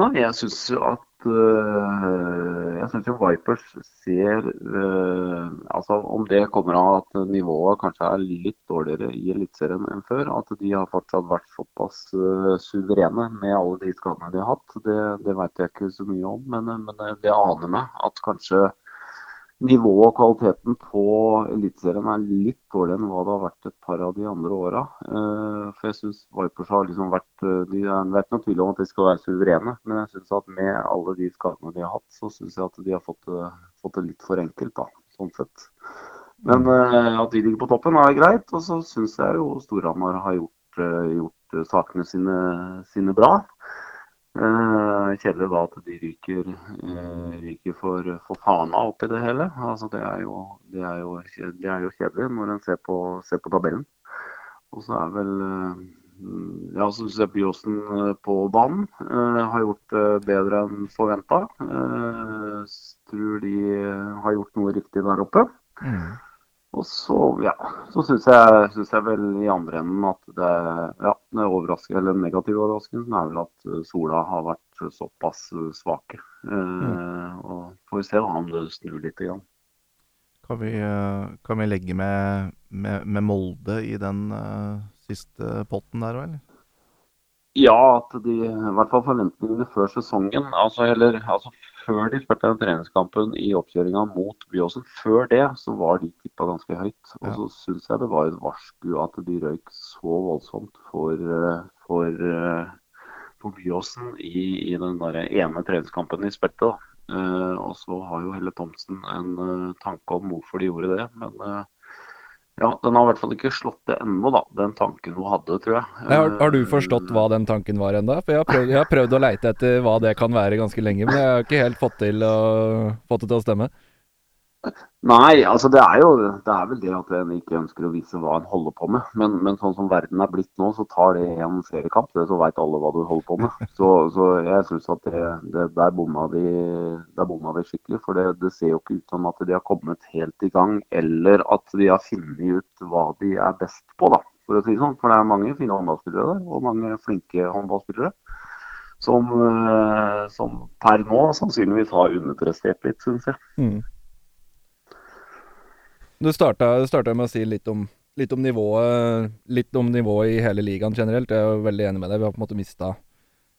Nei, jeg syns jo at øh, Jeg syns jo Vipers ser øh, Altså om det kommer av at nivået kanskje er litt dårligere i Eliteserien enn før, at de har fortsatt vært såpass øh, suverene med alle de skadene de har hatt, det, det vet jeg ikke så mye om. Men, men det aner meg at kanskje nivået og kvaliteten på Eliteserien er litt dårligere enn hva det har vært et par av de andre åra. Eh, For jeg syns Vipers har liksom vært eh, de er, Det er ikke noe tvil om at de skal være suverene, men jeg synes at med alle de skadene de har hatt, så syns jeg at de har fått fått det litt for enkelt, da, sånn sett. Men eh, at de ligger på toppen er greit, og så syns jeg jo Storhamar har gjort, gjort sakene sine, sine bra. Eh, kjedelig da at de ryker, eh, ryker for, for Fana oppi det hele. Altså, det, er jo, det, er jo, det er jo kjedelig når en ser på, ser på tabellen. Og så er vel eh, Ja, så du ser Byåsen på banen har gjort det bedre enn forventa. Tror de har gjort noe riktig der oppe. Og så, ja, så syns jeg, synes jeg vel i andre enden at det, ja, det overrasker, eller negative overraskelsen er vel at eh, Sola har vært såpass svake. Eh, og får vi se da om det snur litt. Igjen. Kan vi, eh, kan vi legge med, med, med Molde i den siste potten der eller? Ja, at de, i hvert fall forventningene før sesongen, altså, eller, altså før de spilte den treningskampen i oppkjøringa mot Byåsen, før det så var de tippa ganske høyt. Og så syns jeg det var et varsku at de røyk så voldsomt for, eh, for, eh, for Byåsen i, i den der ene treningskampen de spilte. da. Eh, og så har jo Helle Thomsen en tanke om hvorfor de gjorde det. Men ja, den har i hvert fall ikke slått det ennå, da. Den tanken hun hadde, tror jeg. Har, har du Eh, forstått hva den tanken var ennå? For jeg har, prøvd, jeg har prøvd å leite etter hva det kan være ganske lenge, men jeg har ikke helt fått, til å, fått det til å stemme. Nei, altså det er jo det er vel det at en ikke ønsker å vise hva en holder på med. Men, men sånn som verden er blitt nå, så tar det en seriekamp. Det, så veit alle hva du holder på med. Så, så jeg syns at det, det, der, bomma de, der bomma de skikkelig. For det, det, ser jo ikke ut som at de har kommet helt i gang, eller at de har funnet ut hva de er best på, da. For å si sånn. For det er mange fine håndballspillere der, og mange flinke håndballspillere. Som, eh, som per nå sannsynligvis har underprestert litt, syns jeg. Mm. Du starta, med å si litt om, litt om, nivået Litt om nivået i hele ligaen generelt. Jeg er veldig enig med deg. Vi har på en måte mista,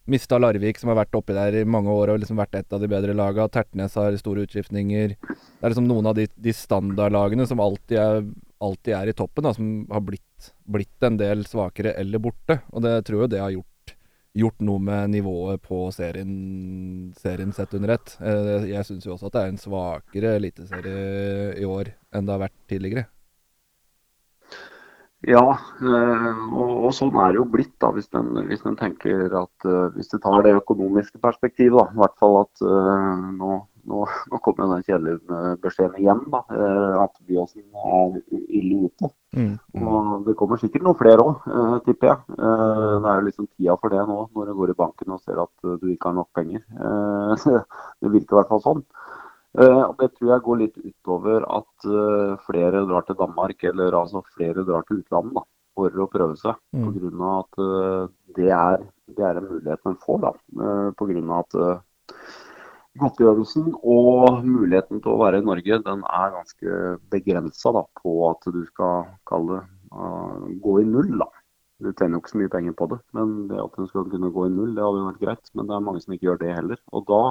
mista Larvik, som har vært oppi der i mange år og liksom vært et av de bedre lagene. Tertnes har store utskiftninger. Det er liksom noen av de, de standardlagene som alltid er, alltid er, i toppen, da, som har blitt, blitt en del svakere eller borte. Og det tror jeg det har gjort gjort noe med nivået på serien, serien sett under ett. Eh, jeg, syns jo også at det er en svakere eliteserie i år enn det har vært tidligere. Ja, eh, og, sånn er det jo blitt, da, hvis en, hvis en tenker at uh, Hvis du tar det økonomiske perspektivet, da, i hvert fall at nå, nå, nå, kommer den kjedelige beskjeden igjen, da, uh, at Byåsen er ille ute. Mm. Og det kommer sikkert noen flere òg, tipper jeg. det er jo liksom tida for det nå, når du går i banken og ser at du ikke har nok penger. det virker i hvert fall sånn. Og Det tror jeg går litt utover at flere drar til Danmark, eller altså flere drar til utlandet da, for å prøve seg. Mm. Pga. at det, er, det, er, en mulighet man får. da, Pga. at godtgjørelsen og muligheten til å være i Norge den er ganske begrensa på at du skal kalle det gå i null. da. Du tjener jo ikke så mye penger på det, men det at du skal kunne gå i null, det hadde jo vært greit. Men det er mange som ikke gjør det heller. Og da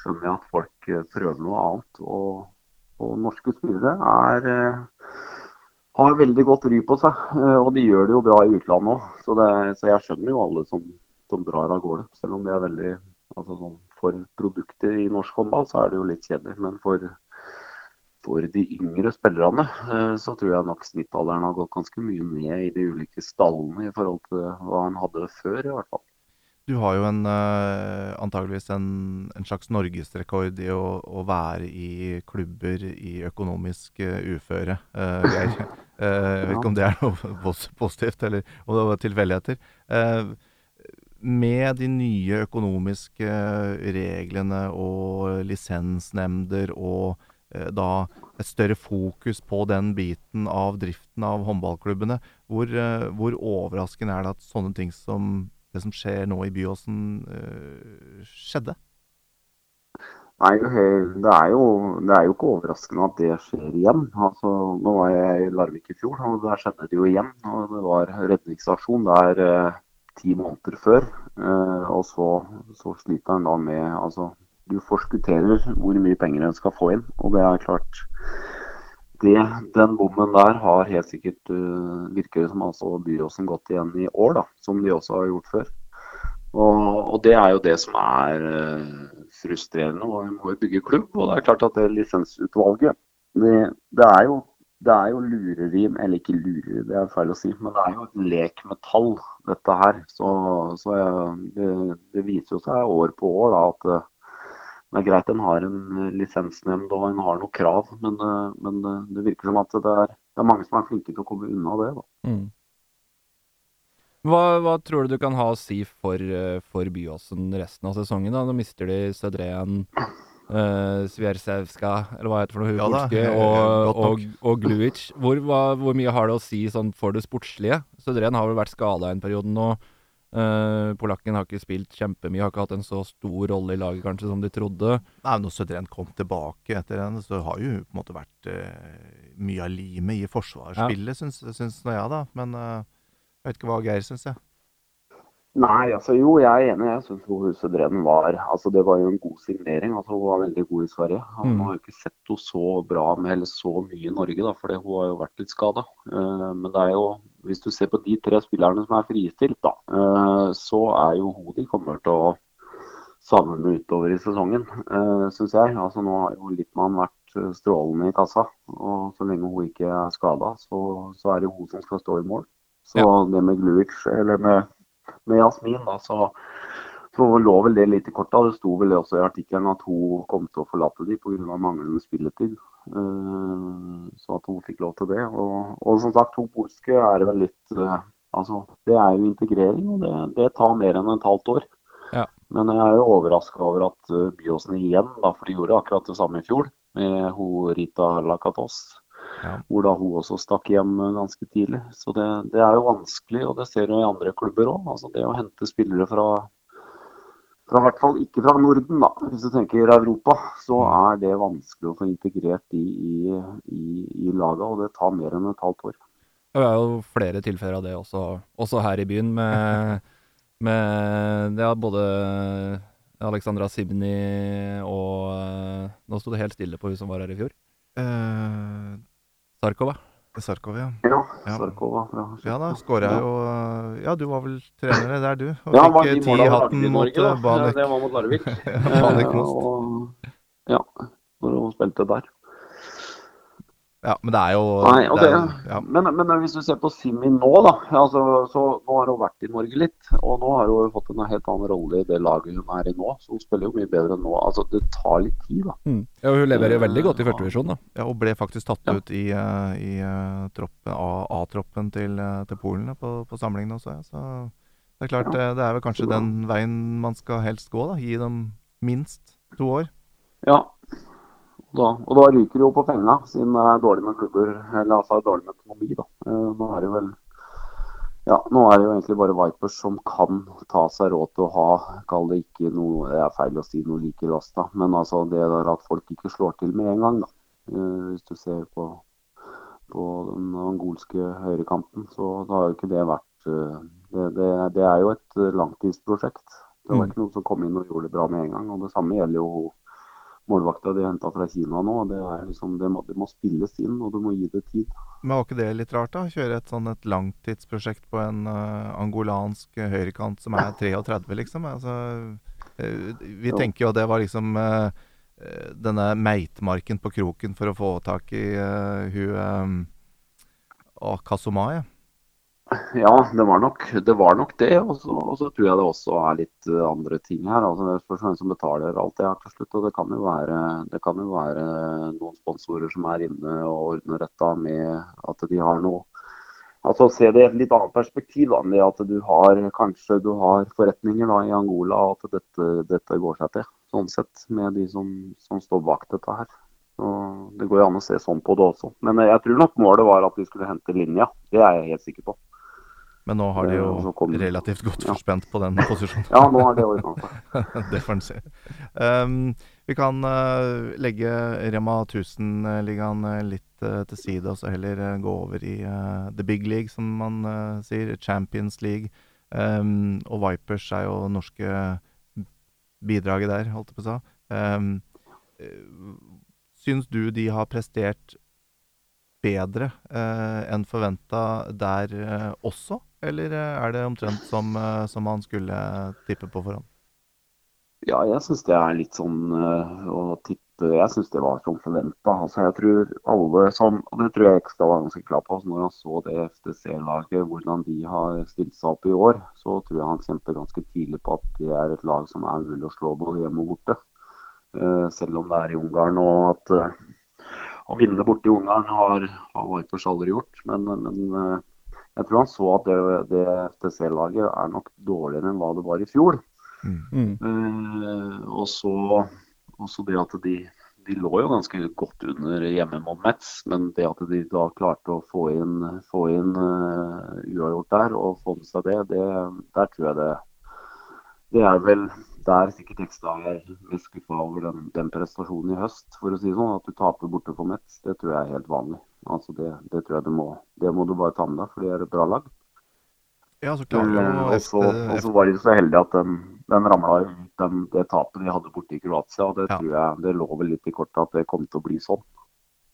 skjønner jeg at folk eh, prøver noe annet. Og, og norske spillere er, uh, har veldig godt ry på seg, uh, og de gjør det jo bra i utlandet òg. Så, så, jeg skjønner jo alle som, som drar av gårde. Selv om det er veldig altså sånn, For produkter i norsk håndball så er det jo litt kjedelig. Men for, for de yngre spillerne så tror jeg nok snittalderen har gått ganske mye ned i de ulike stallene i forhold til hva han hadde før, i hvert fall. Du har jo en, uh, antageligvis en, en, slags norgesrekord i å, å, være i klubber i økonomisk uh, uføre, uh, Geir. jeg vet ikke om det er noe positivt, eller om det var tilfeldigheter. Med de nye økonomiske reglene og lisensnemnder og da et større fokus på den biten av driften av håndballklubbene, hvor, hvor overraskende er det at sånne ting som det som skjer nå i Byåsen, skjedde? Nei, det er, jo, det er jo ikke overraskende at det skjer igjen. Altså, nå var jeg i Larvik i fjor, og der skjedde det jo igjen. og Det var redningsaksjon der eh, ti måneder før. Eh, og så, så sliter han da med altså, Du forskutterer hvor mye penger en skal få inn. Og det er klart det, den bommen der har helt sikkert uh, virker som altså Byåsen gått igjen i år, da, som de også har gjort før. Og, og det er jo det som er uh, frustrerende. og Vi må jo bygge klubb. Og det er klart at det lisensutvalget det, det, er jo, det er jo lurerim, eller ikke lureri, det er feil å si, men det er jo en lek med tall, dette her. Så, så det, det, viser jo seg år på år da, at det er greit en har en eh, lisensnemnd og en har noen krav, men, eh, men eh, det virker som at det er, det er, mange som er flinke til å komme unna det. Mm. Hva, hva, tror du du kan ha å si for, for Byåsen resten av sesongen? da? Nå mister de Sødreen, uh, Sviersevska, eller hva heter det for noe, ja, polske, og, og, og Gluic. Hvor, hvor, mye har det å si sånn, for det sportslige? Sødren har vel vært skada en periode nå. Uh, polakken har ikke spilt kjempemye, har ikke hatt en så stor rolle i laget kanskje som de trodde. Nei, Når Sødren kom tilbake etter henne, så har jo på en måte vært uh, mye av limet i forsvarsspillet, ja. syns, syns nå jeg, da. Men uh, jeg vet ikke hva Geir syns, jeg. Nei, altså jo, jeg er enig. Jeg syns Sødren var altså Det var jo en god signering. altså Hun var veldig god i Sverige. Han mm. har jo ikke sett henne så bra med eller så mye i Norge, da, for hun har jo vært litt skada. men det er jo hvis du ser på de tre spillerne som er fristilt, da, uh, så er jo hun de kommer til å savne utover i sesongen, uh, eh, syns jeg. Altså, nå har jo Lippmann vært eh, strålende i kassa. Og så lenge hun ikke er skada, så, så, er det hun som skal stå i mål. Så ja. det med Gluic, eller med, med Jasmin, da, så, så lå vel det litt i korta. Det sto vel også i artikkelen at hun kom til å forlate dem pga. manglende spilletid. Eh, så at hun fikk lov til det. Og, og som sagt, to polske er vel litt eh, Altså, det er jo integrering, og det, det tar mer enn et halvt år. Ja. Men jeg er jo overraska over at uh, Byåsen igjen, da, for de gjorde akkurat det samme i fjor med hun Rita Lakatos. Ja. Hvor da hun også stakk hjem eh, ganske tidlig. Så det, det er jo vanskelig, og det ser du i andre klubber òg. Altså det å hente spillere fra fra hvert fall ikke fra Norden, da. Hvis du tenker Europa, så er det vanskelig å få integrert de i, i, i laget, og det tar mer enn et halvt år. Det er jo flere tilfeller av det også, også her i byen, med, med ja, både Alexandra Sibni og eh, Nå sto det helt stille på hun som var her i fjor. Eh, Sarkova. Sarkov, ja. Ja, Ja. Sarkova fra Ja da, skåra jo Ja, du var vel trener der, du. Og Ja, fikk i mål av ti-hatten Larvik i mot Norge, da. eh, Banek. Det var mot Larvik. Banek Eh, Most. og, ja, når hun spilte der. Ja, men det er jo Nei, og det det, er- ja. men, men hvis du ser på Simi nå, da. Altså, så Nå har hun vært i Norge litt. Og nå har hun fått en helt annen rolle i det laget hun er i nå. Så hun spiller jo mye bedre nå. Altså, Det tar litt tid, da. Mm. Ja, hun leverer jo veldig godt i førstedivisjon, da. Ja, og ble faktisk tatt Ja. ut i, eh, i eh, A- A-troppen til, eh, til Polen på, på samlingen også. Ja. Så det er klart, Ja. det er vel kanskje den veien man skal helst gå. da, Gi dem minst to år. Ja. Da, og da ryker det jo på penga, siden det er dårlig med klubber, eller altså dårlig med økonomi. da. Eh, Nå er det vel ja, nå er det jo egentlig bare Vipers som kan ta seg råd til å ha, kall det ikke noe, det er feil å si noe like lasta, men altså det der at folk ikke slår til med en gang, da. Eh, Hvis du ser på, på den angolske høyrekanten, så da har jo ikke det vært eh, det, det, det er jo et langtidsprosjekt. Det var Mm. ikke noen som kom inn og gjorde det bra med en gang. og Det samme gjelder jo målvakta de henta fra Kina nå. Det, er liksom, det, må, det må spilles inn, og du må gi det tid. Men var ikke det litt rart, da? Kjøre et sånn et langtidsprosjekt på en uh, angolansk eh, høyrekant som er 33, liksom? Altså, uh, vi Jo. tenker jo at det var liksom eh, denne meitmarken på kroken for å få tak i uh, hun uh, Kasuma, ja. Det var nok det. Var nok det og så og så tror jeg det også er litt eh, andre ting her. altså Det spørs hvem som betaler alt det her til slutt. og Det kan jo være, kan jo være noen sponsorer som er inne og ordner dette med at de har noe Altså Se det i et litt annet perspektiv. da, med at du har kanskje du har forretninger da i Angola, og at dette, dette går seg til. Sånn sett, med de som, som står bak dette her. Så Det går jo an å se sånn på det også. Men jeg tror nok målet var at vi skulle hente linja. Det er jeg helt sikker på. Men nå har de Eh, jo relativt godt forspent på den posisjonen. Ja, nå har de ordna seg. det får en si. Um, vi kan uh, legge Rema 1000-ligaen uh, litt uh, til side, og så heller uh, gå over i eh, the big league, som man eh, sier. Champions League. Um, og Vipers er jo norske bidraget der, holdt jeg på å si. Um, eh, syns du de har prestert bedre eh, enn forventa der eh, også? Eller eh, er det omtrent som, som man skulle tippe på forhånd? Ja, jeg syns det er litt sånn å tippe Jeg syns det var som forventa. Altså, jeg tror alle som Og det tror jeg Ekstad var ganske klar på. Når han så det FTC-laget, hvordan de har stilt seg opp i år, så tror jeg han kjemper ganske tidlig på at det er et lag som er mulig å slå både hjemme og borte. Selv om det er i Ungarn. Og at å vinne borte i Ungarn har, har Vipers aldri gjort. Men, men eh, jeg tror han så at det, det FTC-laget er nok dårligere enn hva det var i fjor. Mm. Uh, og så også det at de, de lå jo ganske godt under hjemme mot Metz, men det at de da klarte å få inn, få inn uh, uavgjort der og få med seg det, det, der tror jeg det Det er vel der sikkert ekstra er mest skuffa over den, den prestasjonen i høst, for å si det sånn. At du taper borte for Metz, det tror jeg er helt vanlig. Altså det, det tror jeg du må, det må du bare ta med deg, for det er et bra lag. Ja, så klart. Eh, Og så var de så heldige at den, den ramla ut, det tapet de hadde borte i Kroatia. og Det Ja. tror jeg det lå vel litt i kortet at det kom til å bli sånn.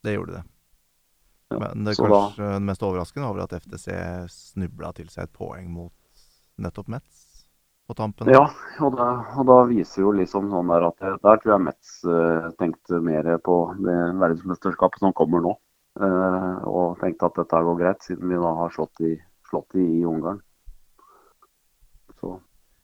Det gjorde det. Ja, Men det er kanskje det mest overraskende var vel at FTC snubla til seg et poeng mot nettopp Metz på tampen. Ja, og da, og da viser jo liksom sånn der at der tror jeg Metz eh, tenkte mer på det verdensmesterskapet som kommer nå. Eh, og tenkte at dette går greit, siden vi da har slått i, slått i, i Ungarn. Så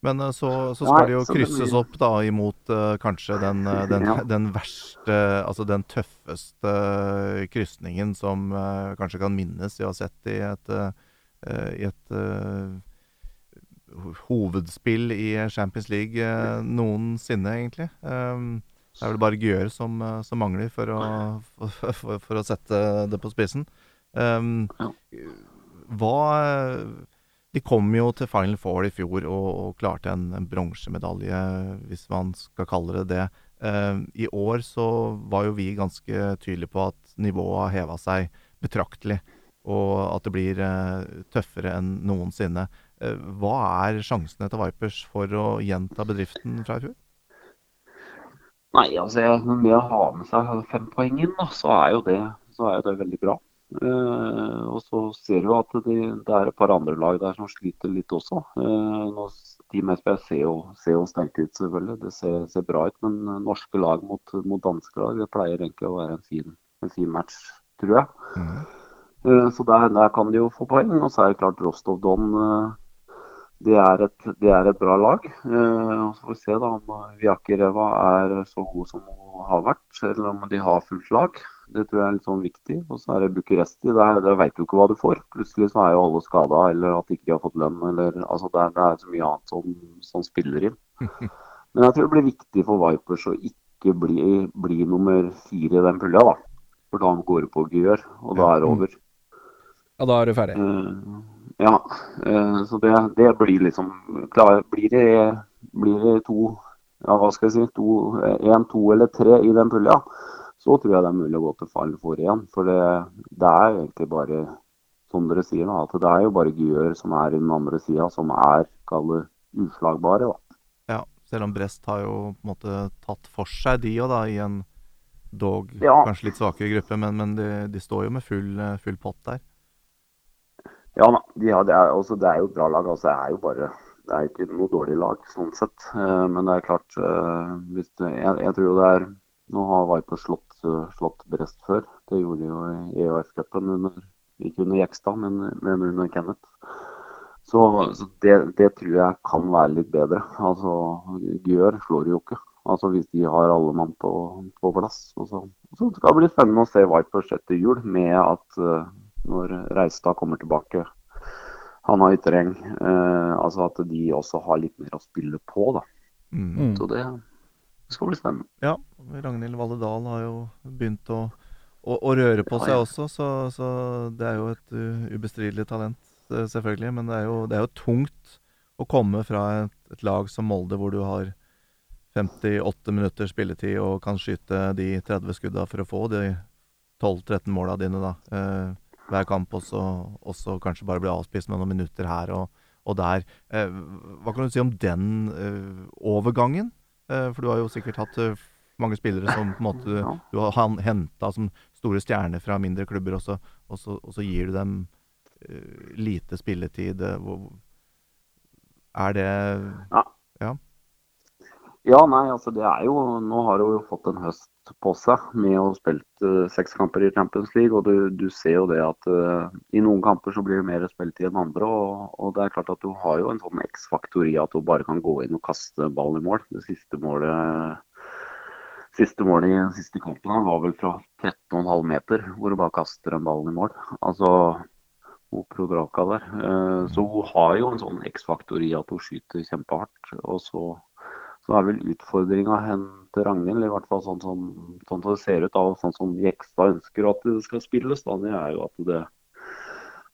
Men så, så, skal Nei, det jo det krysses opp da imot eh, kanskje den, eh, den, Ja. den verste, altså den tøffeste eh, krysningen som eh, kanskje kan minnes vi har sett i et, eh, eh, i et eh, hovedspill i Champions League eh, noensinne, egentlig. Um, det er vel bare Gjøre som, eh, som mangler for å, for, for, for å sette det på spissen. Um, Hva De kom jo til Final Four i fjor og, og klarte en, en bronsemedalje, hvis man skal kalle det det. Um, I år så var jo vi ganske tydelige på at nivået har heva seg betraktelig, og at det blir eh, tøffere enn noensinne. Eh, hva er sjansene til Vipers for å gjenta bedriften fra i fjor? Nei, altså jeg, med å ha med seg fem poeng inn, så er jo det, så er det veldig bra. Eh, og så ser du at det, det er et par andre lag der som sliter litt også. Eh, nå, Team SPF ser jo, ser jo sterke ut, selvfølgelig. Det ser, ser bra ut. Men eh, norske lag mot, mot danske lag det pleier egentlig å være en fin, en fin match, tror jeg. Eh, Så der, der kan de jo få poeng. Og så er det klart Rostov Don eh, det er, et, det er et bra lag. Eh, og Så får vi se da om eh, Viakereva er så god som hun har vært, eller om de har fullt lag. Det tror jeg er litt sånn viktig. Og så er det Bucuresti. Der, der veit du ikke hva du får. Plutselig så er jo alle skada, eller at de ikke har fått lønn. Eller, altså det, er, det er så mye annet som, som spiller inn. Men jeg tror det blir viktig for Vipers å ikke bli, bli nummer fire i den pulja, da. For da går det på Gjør, og da er det over. Ja, da er du ferdig. Eh, ja, eh, så det, det blir liksom klar, Blir det, blir det to ja, hva skal jeg si, to, en, to eller tre i den pulja, så tror jeg det er mulig å gå til Final Four igjen. For det, det er egentlig bare, som dere sier, da, at det er jo bare Gjør som er i den andre sida, som er kallet uslagbare. da. Ja, selv om Brest har jo på en måte tatt for seg de òg, da, i en dog Ja. kanskje litt svakere gruppe. Men, men de, de står jo med full, eh, full pott der. Ja da, de det, er, det er jo et bra lag. altså Det er jo bare det er ikke noe dårlig lag sånn sett. Eh, men det er klart eh, hvis det, jeg, jeg tror det er Nå har Viper slått, eh, slått Brest før. Det gjorde de jo i EOF-cupen ikke under Jekstad, men, men under Kenneth. Så, så det, det tror jeg kan være litt bedre. Altså, Gjør slår jo ikke. Altså Hvis de har alle mann på, på plass. Og så, så skal det bli spennende å se Vipers etter jul, med at når Reistad kommer tilbake han har ytterheng. Eh, altså at de også har litt mer å spille på, da. Mm. Så det, det skal bli spennende. Ja, Ragnhild Valle Dahl har jo begynt å, å, å røre på Ja, seg ja. også, så, så det er jo et uh, ubestridelig talent, eh, selvfølgelig. Men det er, jo, det er jo tungt å komme fra et, et lag som Molde, hvor du har 58 minutter spilletid og kan skyte de 30 skudda for å få de 12-13 måla dine, da. Eh, hver kamp også, også kanskje bare bli avspist med noen minutter her og, og der. Eh, hva kan du si om den eh, overgangen? Eh, for du har jo sikkert hatt mange spillere som på en måte du, du har henta som store stjerner fra mindre klubber, og så, og så, og så gir du dem lite spilletid. Er det Ja, nei, altså det er jo Nå har hun jo fått en høst på seg med å ha spilt uh, seks kamper i Champions League. Og du, du ser jo det at uh, i noen kamper så blir det mer spilt i enn andre. Og, og det er klart at du har jo en sånn X-faktor i at hun bare kan gå inn og kaste ballen i mål. Det siste målet Siste målet i siste kampen var vel fra 13,5 meter, hvor hun bare kaster en ballen i mål. Altså Prodraka der. Eh, Så hun har jo en sånn X-faktor i at hun skyter kjempehardt. Og så så er vel utfordringa til Ragnhild, i hvert fall sånn som, sånn som det ser ut, da, sånn som Jekstad ønsker at det skal spilles, da, det er jo at det,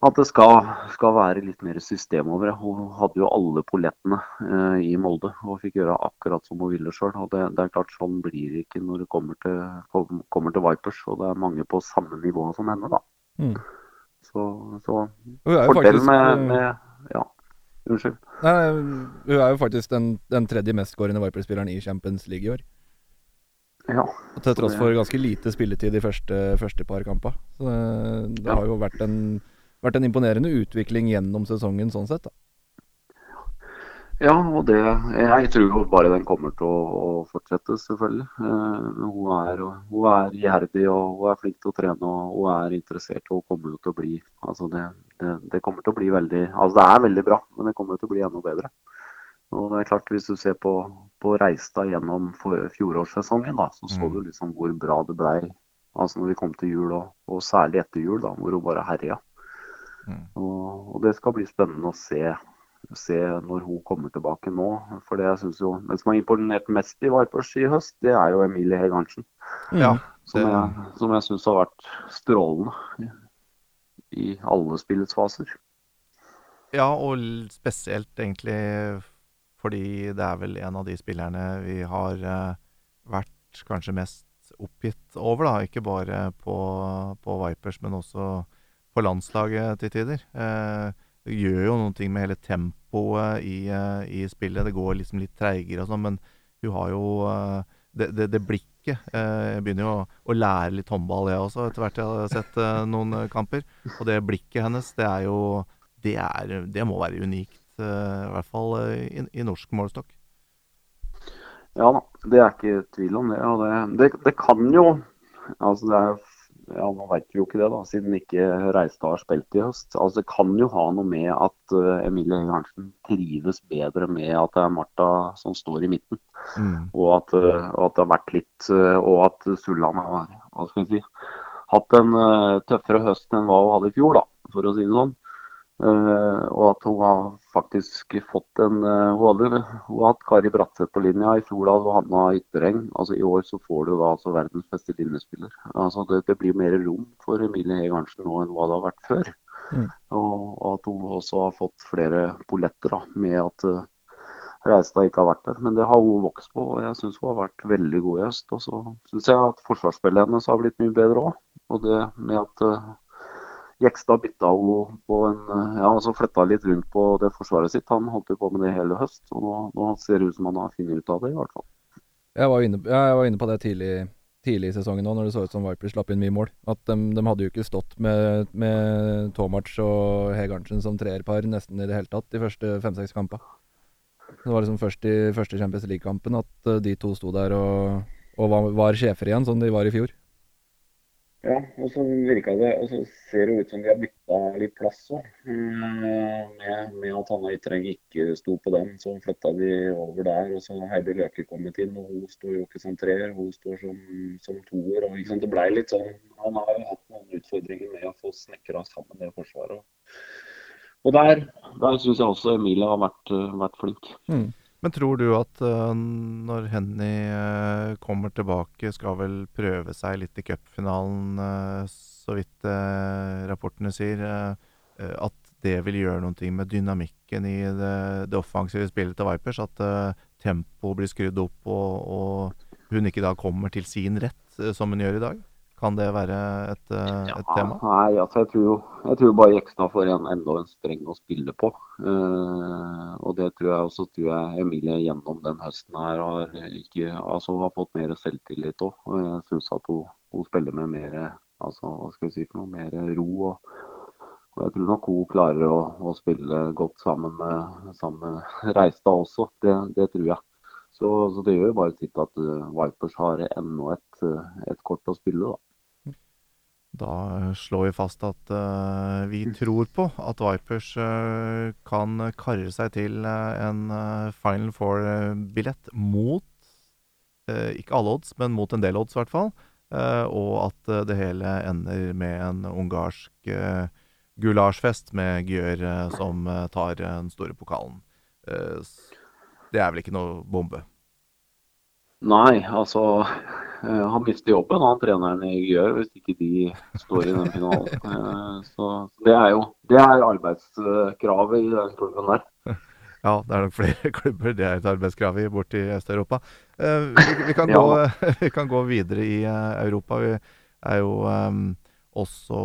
at det skal, skal være litt mer system over det. Hun hadde jo alle pollettene eh, i Molde og fikk gjøre akkurat som hun ville sjøl. Det, det er klart sånn blir det ikke når det kommer til, kommer til Vipers. Og det er mange på samme nivå som henne, da. Mm. Så, så fordelen faktisk, med, eh, med Ja, unnskyld. Nei, hun er jo faktisk den, den tredje mestskårende Viper-spilleren i Champions League i år. Ja. Og Til tross for ganske lite spilletid i første, første par kamper. Så det, det Ja. har jo vært en, vært en imponerende utvikling gjennom sesongen sånn sett. da. Ja, og det Jeg tror jo bare den kommer til å, å fortsette, selvfølgelig. Eh, hun, er, hun er gjerdig og hun er flink til å trene og hun er interessert. Og hun kommer jo til å bli altså det, det, det kommer til å bli veldig Altså det er veldig bra, men det kommer til å bli enda bedre. Og det er klart, hvis du ser på, på Reistad gjennom fjorårssesongen, da, så så Mm. du liksom hvor bra det blei altså når vi kom til jul, og, og særlig etter jul, da, hvor hun bare herja. Mm. Og, og det skal bli spennende å se, se når hun kommer tilbake nå. For det jeg synes jo, Den som har imponert mest i Vipers i høst, det er jo Emilie Heg Arntzen. Ja, Som jeg, som jeg syns har vært strålende i alle spillets faser. Ja, og spesielt egentlig fordi det er vel en av de spillerne vi har eh, vært kanskje mest oppgitt over, da. Ikke bare på, på Vipers, men også på landslaget til tider. Eh, det gjør jo noen ting med hele tempoet i, eh, i spillet. Det går liksom litt treigere og sånn, men hun har jo eh, det, det, det blikket. Eh, jeg begynner jo å, å lære litt håndball, jeg også, etter hvert jeg har sett noen kamper. Og det blikket hennes, det er jo Det, er, det må være unikt, i hvert fall i, i norsk målestokk. Ja da, det er ikke tvil om det. Og det, det, det kan jo altså det er, ja, Nå vet vi jo ikke det, da, siden ikke Reistad har spilt i høst. Altså Det kan jo ha noe med at uh, Emilie Hege trives bedre med at det er Martha som står i midten. Mm. Og at, uh, at det har vært litt uh, Og at Sulland har hva skal vi si, hatt en tøffere høst enn hva hun hadde i fjor, da, for å si det sånn. Eh, og at hun har faktisk fått en eh, Hun har hatt Kari Bratseth på linja. I fjor hadde hun Hanna Yttereng. Altså I år så får du da altså verdens beste linjespiller. Altså det, det blir mer rom for Emilie Hege Arntzen nå enn hva det har vært før. Mm. Og, og at hun også har fått flere polletter da, med at uh, Reistad ikke har vært der. Men det har hun vokst på, og jeg syns hun har vært veldig god i høst. Og så syns jeg at forsvarsspillet hennes har blitt mye bedre òg. Og det med at Jekstad bytta på en uh, Ja, altså flytta litt rundt på det forsvaret sitt. Han holdt jo på med det hele høst. Og nå, nå ser det ut som han har funnet ut av det, i hvert fall. Jeg var inne, jeg var inne på det tidlig, tidlig i sesongen òg, når det så ut som Vipers slapp inn mye mål. At de, de hadde jo ikke stått med, med Tomac og Hegarntsen som treerpar nesten i det hele tatt de første fem-seks kampene. Det var liksom først i første Champions League-kampen at eh, de to sto der og, og var, var sjefer igjen, som de var i fjor. Ja, og så virka det Og så ser det ut som de har bytta litt plass òg. Med, med at Hanna Ytreng ikke sto på den, så flytta de over der. Og så har Heidi Løke kommet inn, og hun står jo ikke som treer, hun står som, som toer. Og ikke sant, det blei litt sånn Han har jo hatt noen utfordringer med å få snekra sammen det forsvaret. Og der, der syns jeg også Emilie har vært, vært flink. Men tror du at uh, når Henny uh, kommer tilbake, skal vel prøve seg litt i cupfinalen, uh, så vidt rapportene sier, at det vil gjøre noe med dynamikken i det, det offensive spillet til Vipers? At tempoet blir skrudd opp, og, og hun ikke da kommer til sin rett, som hun gjør i dag? Kan det være et, eh, et tema? Nei, altså jeg tror, jo- jeg tror bare Jekstad får en, enda en streng å spille på. Uh, og det tror jeg også tror jeg Emilie gjennom den høsten her har ikke altså har fått mer selvtillit òg. Og jeg syns at hun, hun spiller med mer altså, hva skal si for noe, mer ro. Og, og jeg tror nok hun klarer å, å spille godt sammen med, sammen med Reistad også. Det, det tror jeg. Så, så det gjør jo bare sitt at uh, Vipers har enda et, et kort å spille. da. Da slår vi fast at uh, vi tror på at Vipers uh, kan karre seg til uh, en Final Four-billett mot Ikke alle odds, men mot en del odds, i hvert fall. Og at det hele ender med en ungarsk gulasjfest med Gjør som tar den store pokalen. Det er vel ikke noe bombe. Nei, altså eh, Han mister jobben, han treneren i Gjør, hvis ikke de står i den finalen. Eh, Så det er jo det er arbeidskravet i den klubben der. Ja, det er nok flere klubber det er et arbeidskrav i borti Øst-Europa. Eh, vi, kan gå, vi kan gå videre i Europa. Vi er jo eh, også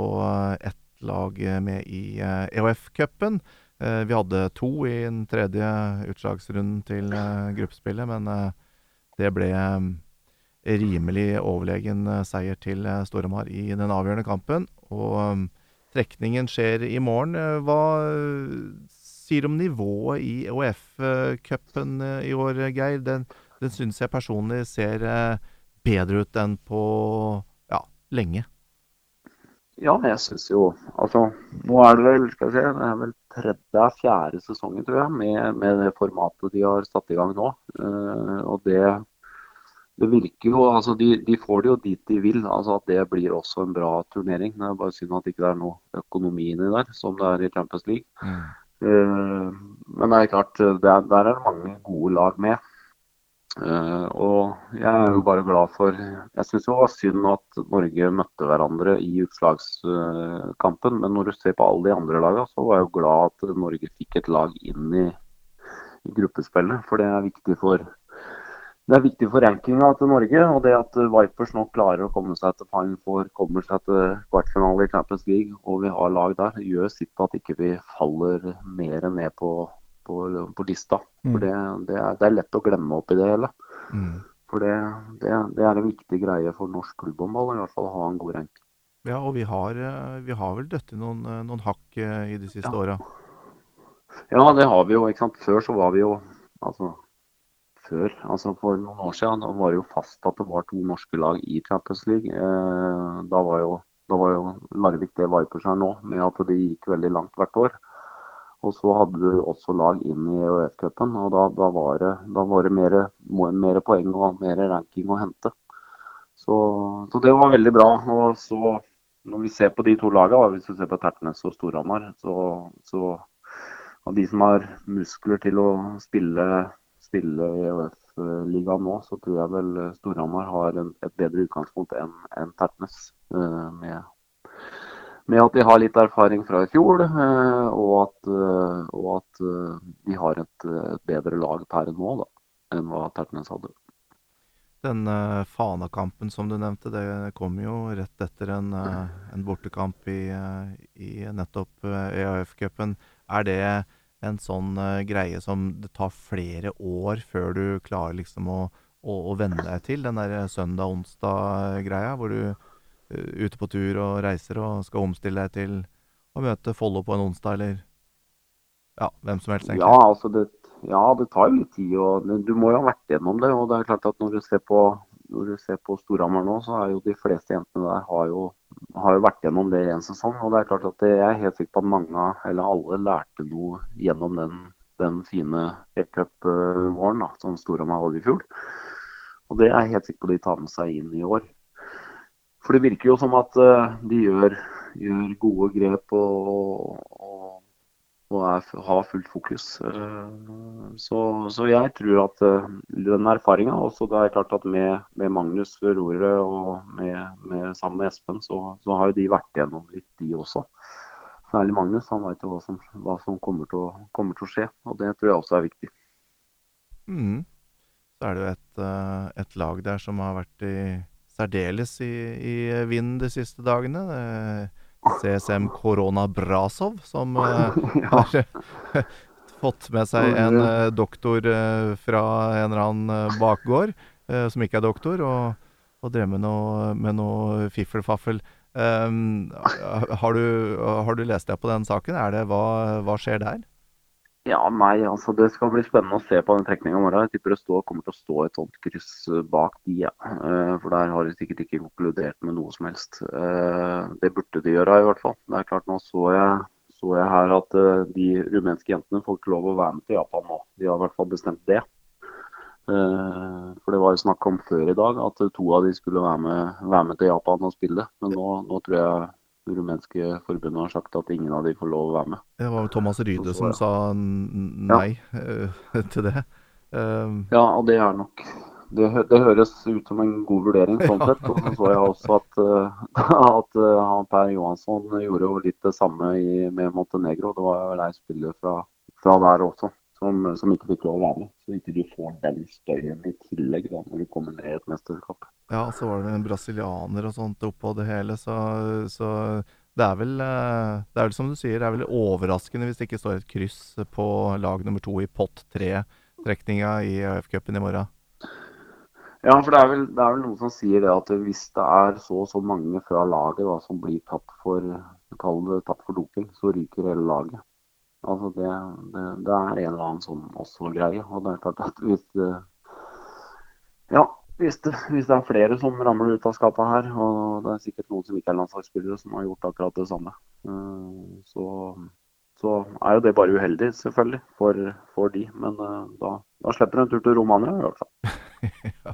ett lag med i EHF-cupen. Eh, vi hadde to i den tredje utslagsrunden til gruppespillet, men det ble eh, rimelig overlegen eh, seier til uh, Storhamar i den avgjørende kampen. Og eh, trekningen skjer i morgen. Eh, Hva eh, sier du om nivået i EOF-cupen eh, i år, eh, Geir? Den, den syns jeg personlig ser eh, bedre ut enn på ja, lenge. Ja, jeg syns jo Altså, nå er det vel skal vi se, det er vel tredje er fjerde sesongen, tror jeg, med, med det formatet de har satt i gang nå. Uh, og det, det virker jo altså de, de, får det jo dit de vil. altså At det blir også en bra turnering. Det er bare synd at det ikke er noe økonomi inni der, som det er i Champions League. Mm. Uh, men det er klart, der, der er det mange gode lag med. Uh, og jeg er jo bare glad for Jeg syns det var synd at Norge møtte hverandre i utslagskampen. Men når du ser på alle de andre lagene, så var jeg jo glad at Norge fikk et lag inn i, i gruppespillet. For det er viktig for det er viktig for rankinga til Norge. Og det at Vipers nå klarer å komme seg til Final Four, kommer seg til kvartfinale i Champions League, og vi har lag der, gjør sitt på at ikke vi faller mer ned på på, på lista. Mm. For det, det, er, det, er, lett å glemme oppi det hele. Mm. For det, det, er en viktig greie for norsk klubbhåndball, i hvert fall å ha en god rank. Ja, og vi har, eh, vi har vel dødd i noen, eh, noen, hakk eh, i de siste ja. åra? Ja, det har vi jo. ikke sant? Før så var vi jo altså før, altså For noen år siden da var det jo fast at det var to norske lag i Champions League. Eh, da, var jo, da var jo Larvik det Vipers er nå, med at det gikk veldig langt hvert år. Og så hadde du også lag inn i EØS-cupen, og da, da, var det, da var det mer, mer, poeng og mer ranking å hente. Så, så, det var veldig bra. Og så, når vi ser på de to lagene, hvis vi ser på Tertnes og Storhamar, så, så av de som har muskler til å spille, spille EØS-ligaen nå, så tror jeg vel Storhamar har en, et bedre utgangspunkt enn en Tertnes. Uh, med med at de har litt erfaring fra i fjor, eh, og at, eh, og at eh, de har et, et, bedre lag per nå da, enn hva Tertnes hadde. Den uh, Fana-kampen som du nevnte, det kom jo rett etter en, uh, en bortekamp i, uh, i nettopp EAF-cupen. Er det en sånn greie som det tar flere år før du klarer liksom å, å, å venne deg til? Den der søndag-onsdag-greia hvor du Eh, ute på tur og reiser og skal omstille deg til å møte Follo på en onsdag, eller ja, hvem som helst? Ja, altså det, ja, det tar jo litt tid. og Du må jo ha vært gjennom det. og det er klart at Når du ser på, når du ser på Storhamar nå, så er jo de fleste jentene der har jo, har jo vært gjennom det i en sesong. og det er klart at Jeg er helt sikker på at mange, eller alle, lærte noe gjennom den, den fine e-cup-våren som Storhamar hadde i fjor. Og det er jeg helt sikker på de tar med seg inn i år. For det virker jo som at uh, de gjør, gjør, gode grep og, og, og er, har fullt fokus. Uh, så, så, jeg tror at uh, den erfaringa også Det er klart at med, med Magnus ved og med, med, sammen med Espen, så, så, har jo de vært gjennom litt, de også. Særlig Magnus. Han vet jo hva som, hva som kommer, til å, kommer, til å, skje. Og det tror jeg også er viktig. Mm. Så er det jo et, et lag der som har vært i særdeles i, i vinden de siste dagene. CSM Korona Brasov, som uh, har fått med seg en uh, doktor fra en eller annen bakgård, som ikke er doktor, og, og drev med noe, med noe fiffelfaffel. Um, har, du, har, du, lest deg på den saken? Det, hva, hva skjer der? Ja, nei, altså Det skal bli spennende å se på den trekninga i morgen. Jeg tipper det står, kommer til å stå et sånt kryss eh, bak de, ja. Eh, for der har de sikkert ikke konkludert med noe som helst. Eh, det burde de gjøre, i hvert fall. Det er klart, Nå så jeg, så jeg her at de rumenske jentene får ikke lov å være med til Japan nå. De har i hvert fall bestemt det. For det var jo snakk om før i dag at to av de skulle være med, være med til Japan og spille. Men nå, nå tror jeg rumenske forbundet har sagt at ingen av de får lov å være med. Det var Thomas Ryde som sa nei ja. uh, til det. Um... ja, og det er nok det, det, høres ut som en god vurdering, sånn sett. Og så så jeg også at, uh, at han Per Johansson gjorde jo litt det samme i, med Montenegro. Det var jo ei spiller fra, fra, der også som, som, ikke fikk lov å være med. Så ikke du får den støyen i tillegg da, når du kommer ned i et mesterskap. Ja, så var det en brasilianer og sånt oppå det hele, så, så det er vel eh, Det er vel som du sier, det er vel overraskende hvis det ikke står et kryss på lag nummer to i pott tre-trekninga i AF-cupen i morgen. Ja, for det er, vel, det er, vel, noen som sier det at hvis det er så og så mange fra laget da, som blir tatt for, tatt for doping, så ryker hele laget. Altså det, det, det, er en eller annen sånn også greie. Og det er klart at hvis eh, Ja, hvis det, hvis det, er flere som ramler ut av skapet her, og det er sikkert noen som ikke er landslagsspillere som har gjort akkurat det samme, eh, så, så er jo det bare uheldig, selvfølgelig, for, for de. Men uh, da, da, slipper du en tur til Romania, i hvert fall. ja.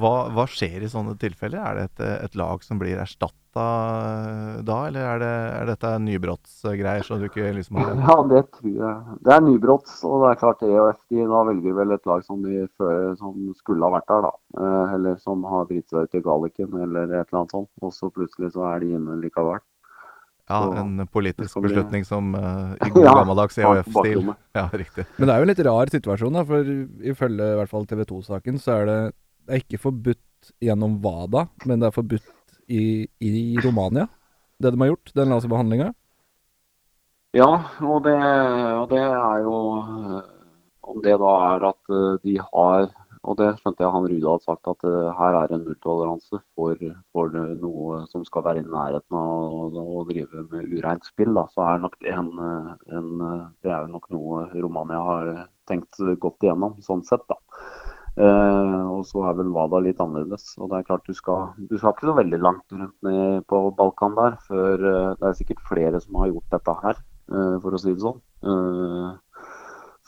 hva, hva, skjer i sånne tilfeller? Er det et, et lag som blir erstatta eh, da, eller er, det, er dette nybrottsgreier? så du ikke liksom har Ja, det tror jeg. Det er nybrotts, og det er klart EOF de da velger vel et lag som de før, som skulle ha vært der, da. Uh, eller som har driti seg ut i Galliken, eller et eller annet sånt. Og så plutselig så er de inne likevel. Ja, en politisk beslutning som uh, i god gammeldags EOF-stil. Ja, riktig. Men det er jo en litt rar situasjon, da. For ifølge i hvert fall TV 2-saken, så er det, det er ikke forbudt gjennom WADA, men det er forbudt i, i Romania, det de har gjort, den laserbehandlinga? Ja, og det, og det er jo Om det da er at eh, de har og det skjønte jeg han Ruda hadde sagt, at uh, her er en nulltoleranse for, for, noe som skal være i nærheten av å, drive med ureint spill. Da. Så er nok en, en, det er nok noe Romania har tenkt godt igjennom, sånn sett. da. Uh, og så er vel WADA litt annerledes. og det er klart Du skal, du skal ikke så veldig langt rundt ned på Balkan der, før uh, det er sikkert flere som har gjort dette her, for å si det sånn.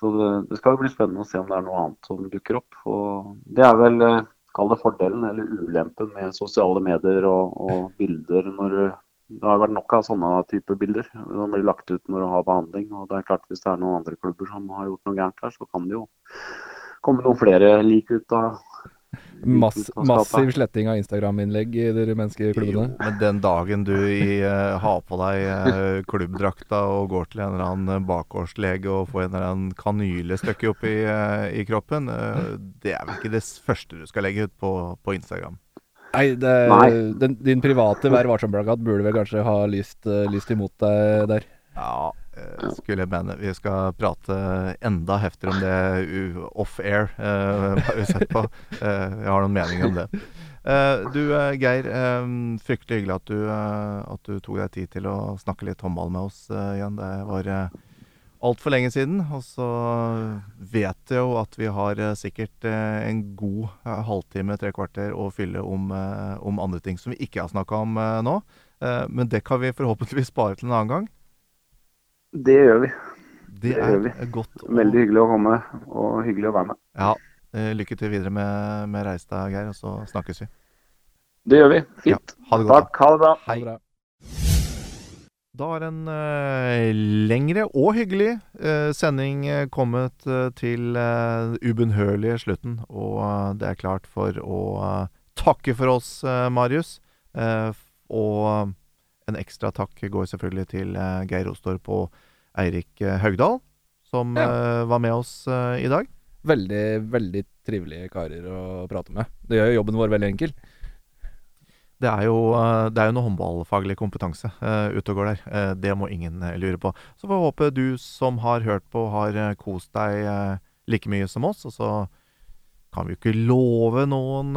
Så det, det, skal bli spennende å se om det er noe annet som dukker opp. Og det er vel eh, kall det fordelen eller ulempen med sosiale medier og, og bilder når det har vært nok av sånne typer bilder. De blir lagt ut når du har behandling. og det er klart Hvis det er noen andre klubber som har gjort noe gærent her, så kan det jo komme noen flere lik ut av Mass, massiv sletting av Instagram-innlegg i de Jo, Men den dagen du i, uh, har på deg uh, klubbdrakta og går til en eller annen uh, bakgårdslege og får en eller annen kanyle stukket opp i, uh, i kroppen, det er vel ikke det første du skal legge ut på, på Instagram? Nei, det, den, din private Vær varsom-plakat burde vel kanskje ha lyst, lyst imot deg der. Ja, Eh, skulle jeg mene. Vi skal prate enda heftigere om det off-air. Uh, bare sett på. Uh, jeg har noen meninger om det. Uh, du Geir, fryktelig hyggelig at du, at du, tok deg tid til å snakke litt håndball med oss igjen. Det var altfor lenge siden. Og så vet jeg jo at vi har sikkert en god halvtime, tre kvarter å fylle om, om andre ting som vi ikke har snakka om nå. men det kan vi forhåpentligvis spare til en annen gang. Det gjør vi. Det, det er gjør vi. godt. Veldig hyggelig å komme, og hyggelig å være med. Ja. Eh, lykke til videre med, med reisa, Geir, og så snakkes vi. Det gjør vi. Fint. Ja, ha det godt, Takk. Ha det bra. Hei. Da har en uh, lengre og hyggelig uh, sending kommet uh, til uh, ubønnhørlige slutten. Og det er klart for å takke for oss, Marius. og en ekstra takk går selvfølgelig til uh, Geir Ostorp og Eirik uh, Haugdal, som ja. uh, var med oss i dag. Veldig, veldig trivelige karer å prate med. Det gjør jo jobben vår veldig enkel. Det er jo, det er jo noe håndballfaglig kompetanse uh, ute og går der. Uh, det må ingen uh, lure på. Så får vi håpe du som har hørt på, har kost deg like mye som oss. Og så kan vi jo ikke love noen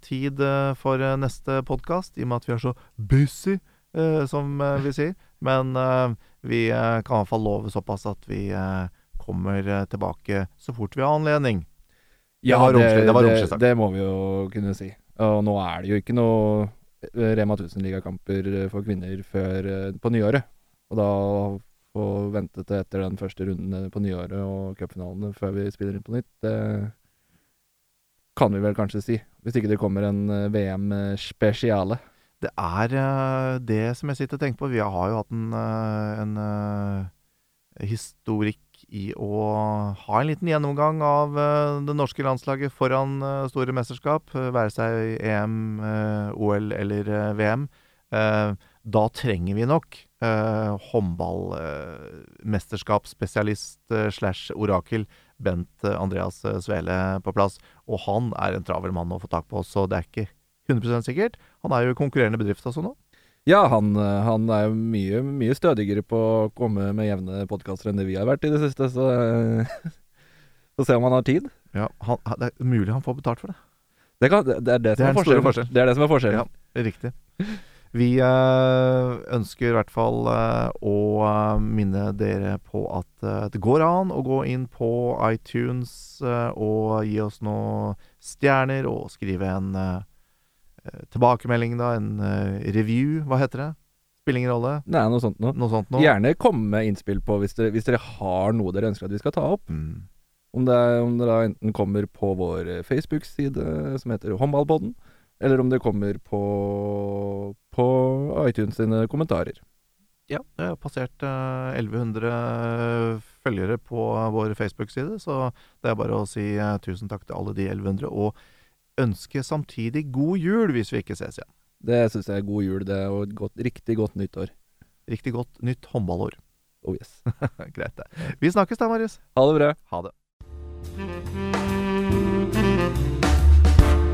tid for neste podkast, i og med at vi er så busy som uh, vi sier. Men uh, vi kan i hvert fall love såpass at vi kommer tilbake så fort vi har anledning. Ja, det, det, sagt. Det, må vi jo kunne si. Og nå er det jo ikke noe Rema 1000-ligakamper for kvinner før på nyåret. Og da få vente til etter den første runden på nyåret og cupfinalene før vi spiller inn på nytt, det kan vi vel kanskje si. Hvis ikke det kommer en VM-spesiale. Det er uh, det som jeg sitter og tenker på. Vi har jo hatt en, uh, en uh, historikk i å ha en liten gjennomgang av det norske landslaget foran store mesterskap, være seg EM, OL eller VM. da trenger vi nok håndballmesterskapsspesialist slash orakel Bent Andreas Svele på plass. Og han er en travel mann å få tak på, så det er ikke 100 sikkert. Han er jo i konkurrerende bedrift også nå. Ja, han, eh, han, er jo mye, mye stødigere på å komme med jevne podkaster enn det vi har vært i det siste, så Få se om han har tid. Ja, han, Det er mulig han får betalt for det. Det, kan, det, det er det, som er, forskjell. Det er det som er forskjellen. Ja, riktig. Vi øh, ønsker i hvert fall øh, å minne dere på at det går an å gå inn på iTunes og gi oss noen stjerner og skrive en tilbakemelding, da. En uh, review, hva heter det? Spiller ingen rolle. Nei, noe sånt noe. Noe sånt noe. Gjerne komme med innspill på hvis dere, hvis dere har noe dere ønsker at vi skal ta opp. Mm. Om det, er, om det da enten kommer på vår eh, Facebook-side som heter Håndballpodden, eller om det kommer på, på iTunes sine kommentarer. Ja, det har passert uh, 1100 følgere på vår Facebook-side, så det er bare å si uh, tusen takk til alle de 1100, og ønske samtidig god jul hvis vi ikke ses igjen. Det syns jeg er god jul, det, og et godt, riktig godt nyttår. Riktig godt nytt håndballår. Oh yes. Greit, det. Vi snakkes da, Marius. Ha det bra. Ha det.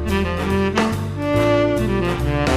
Thank you.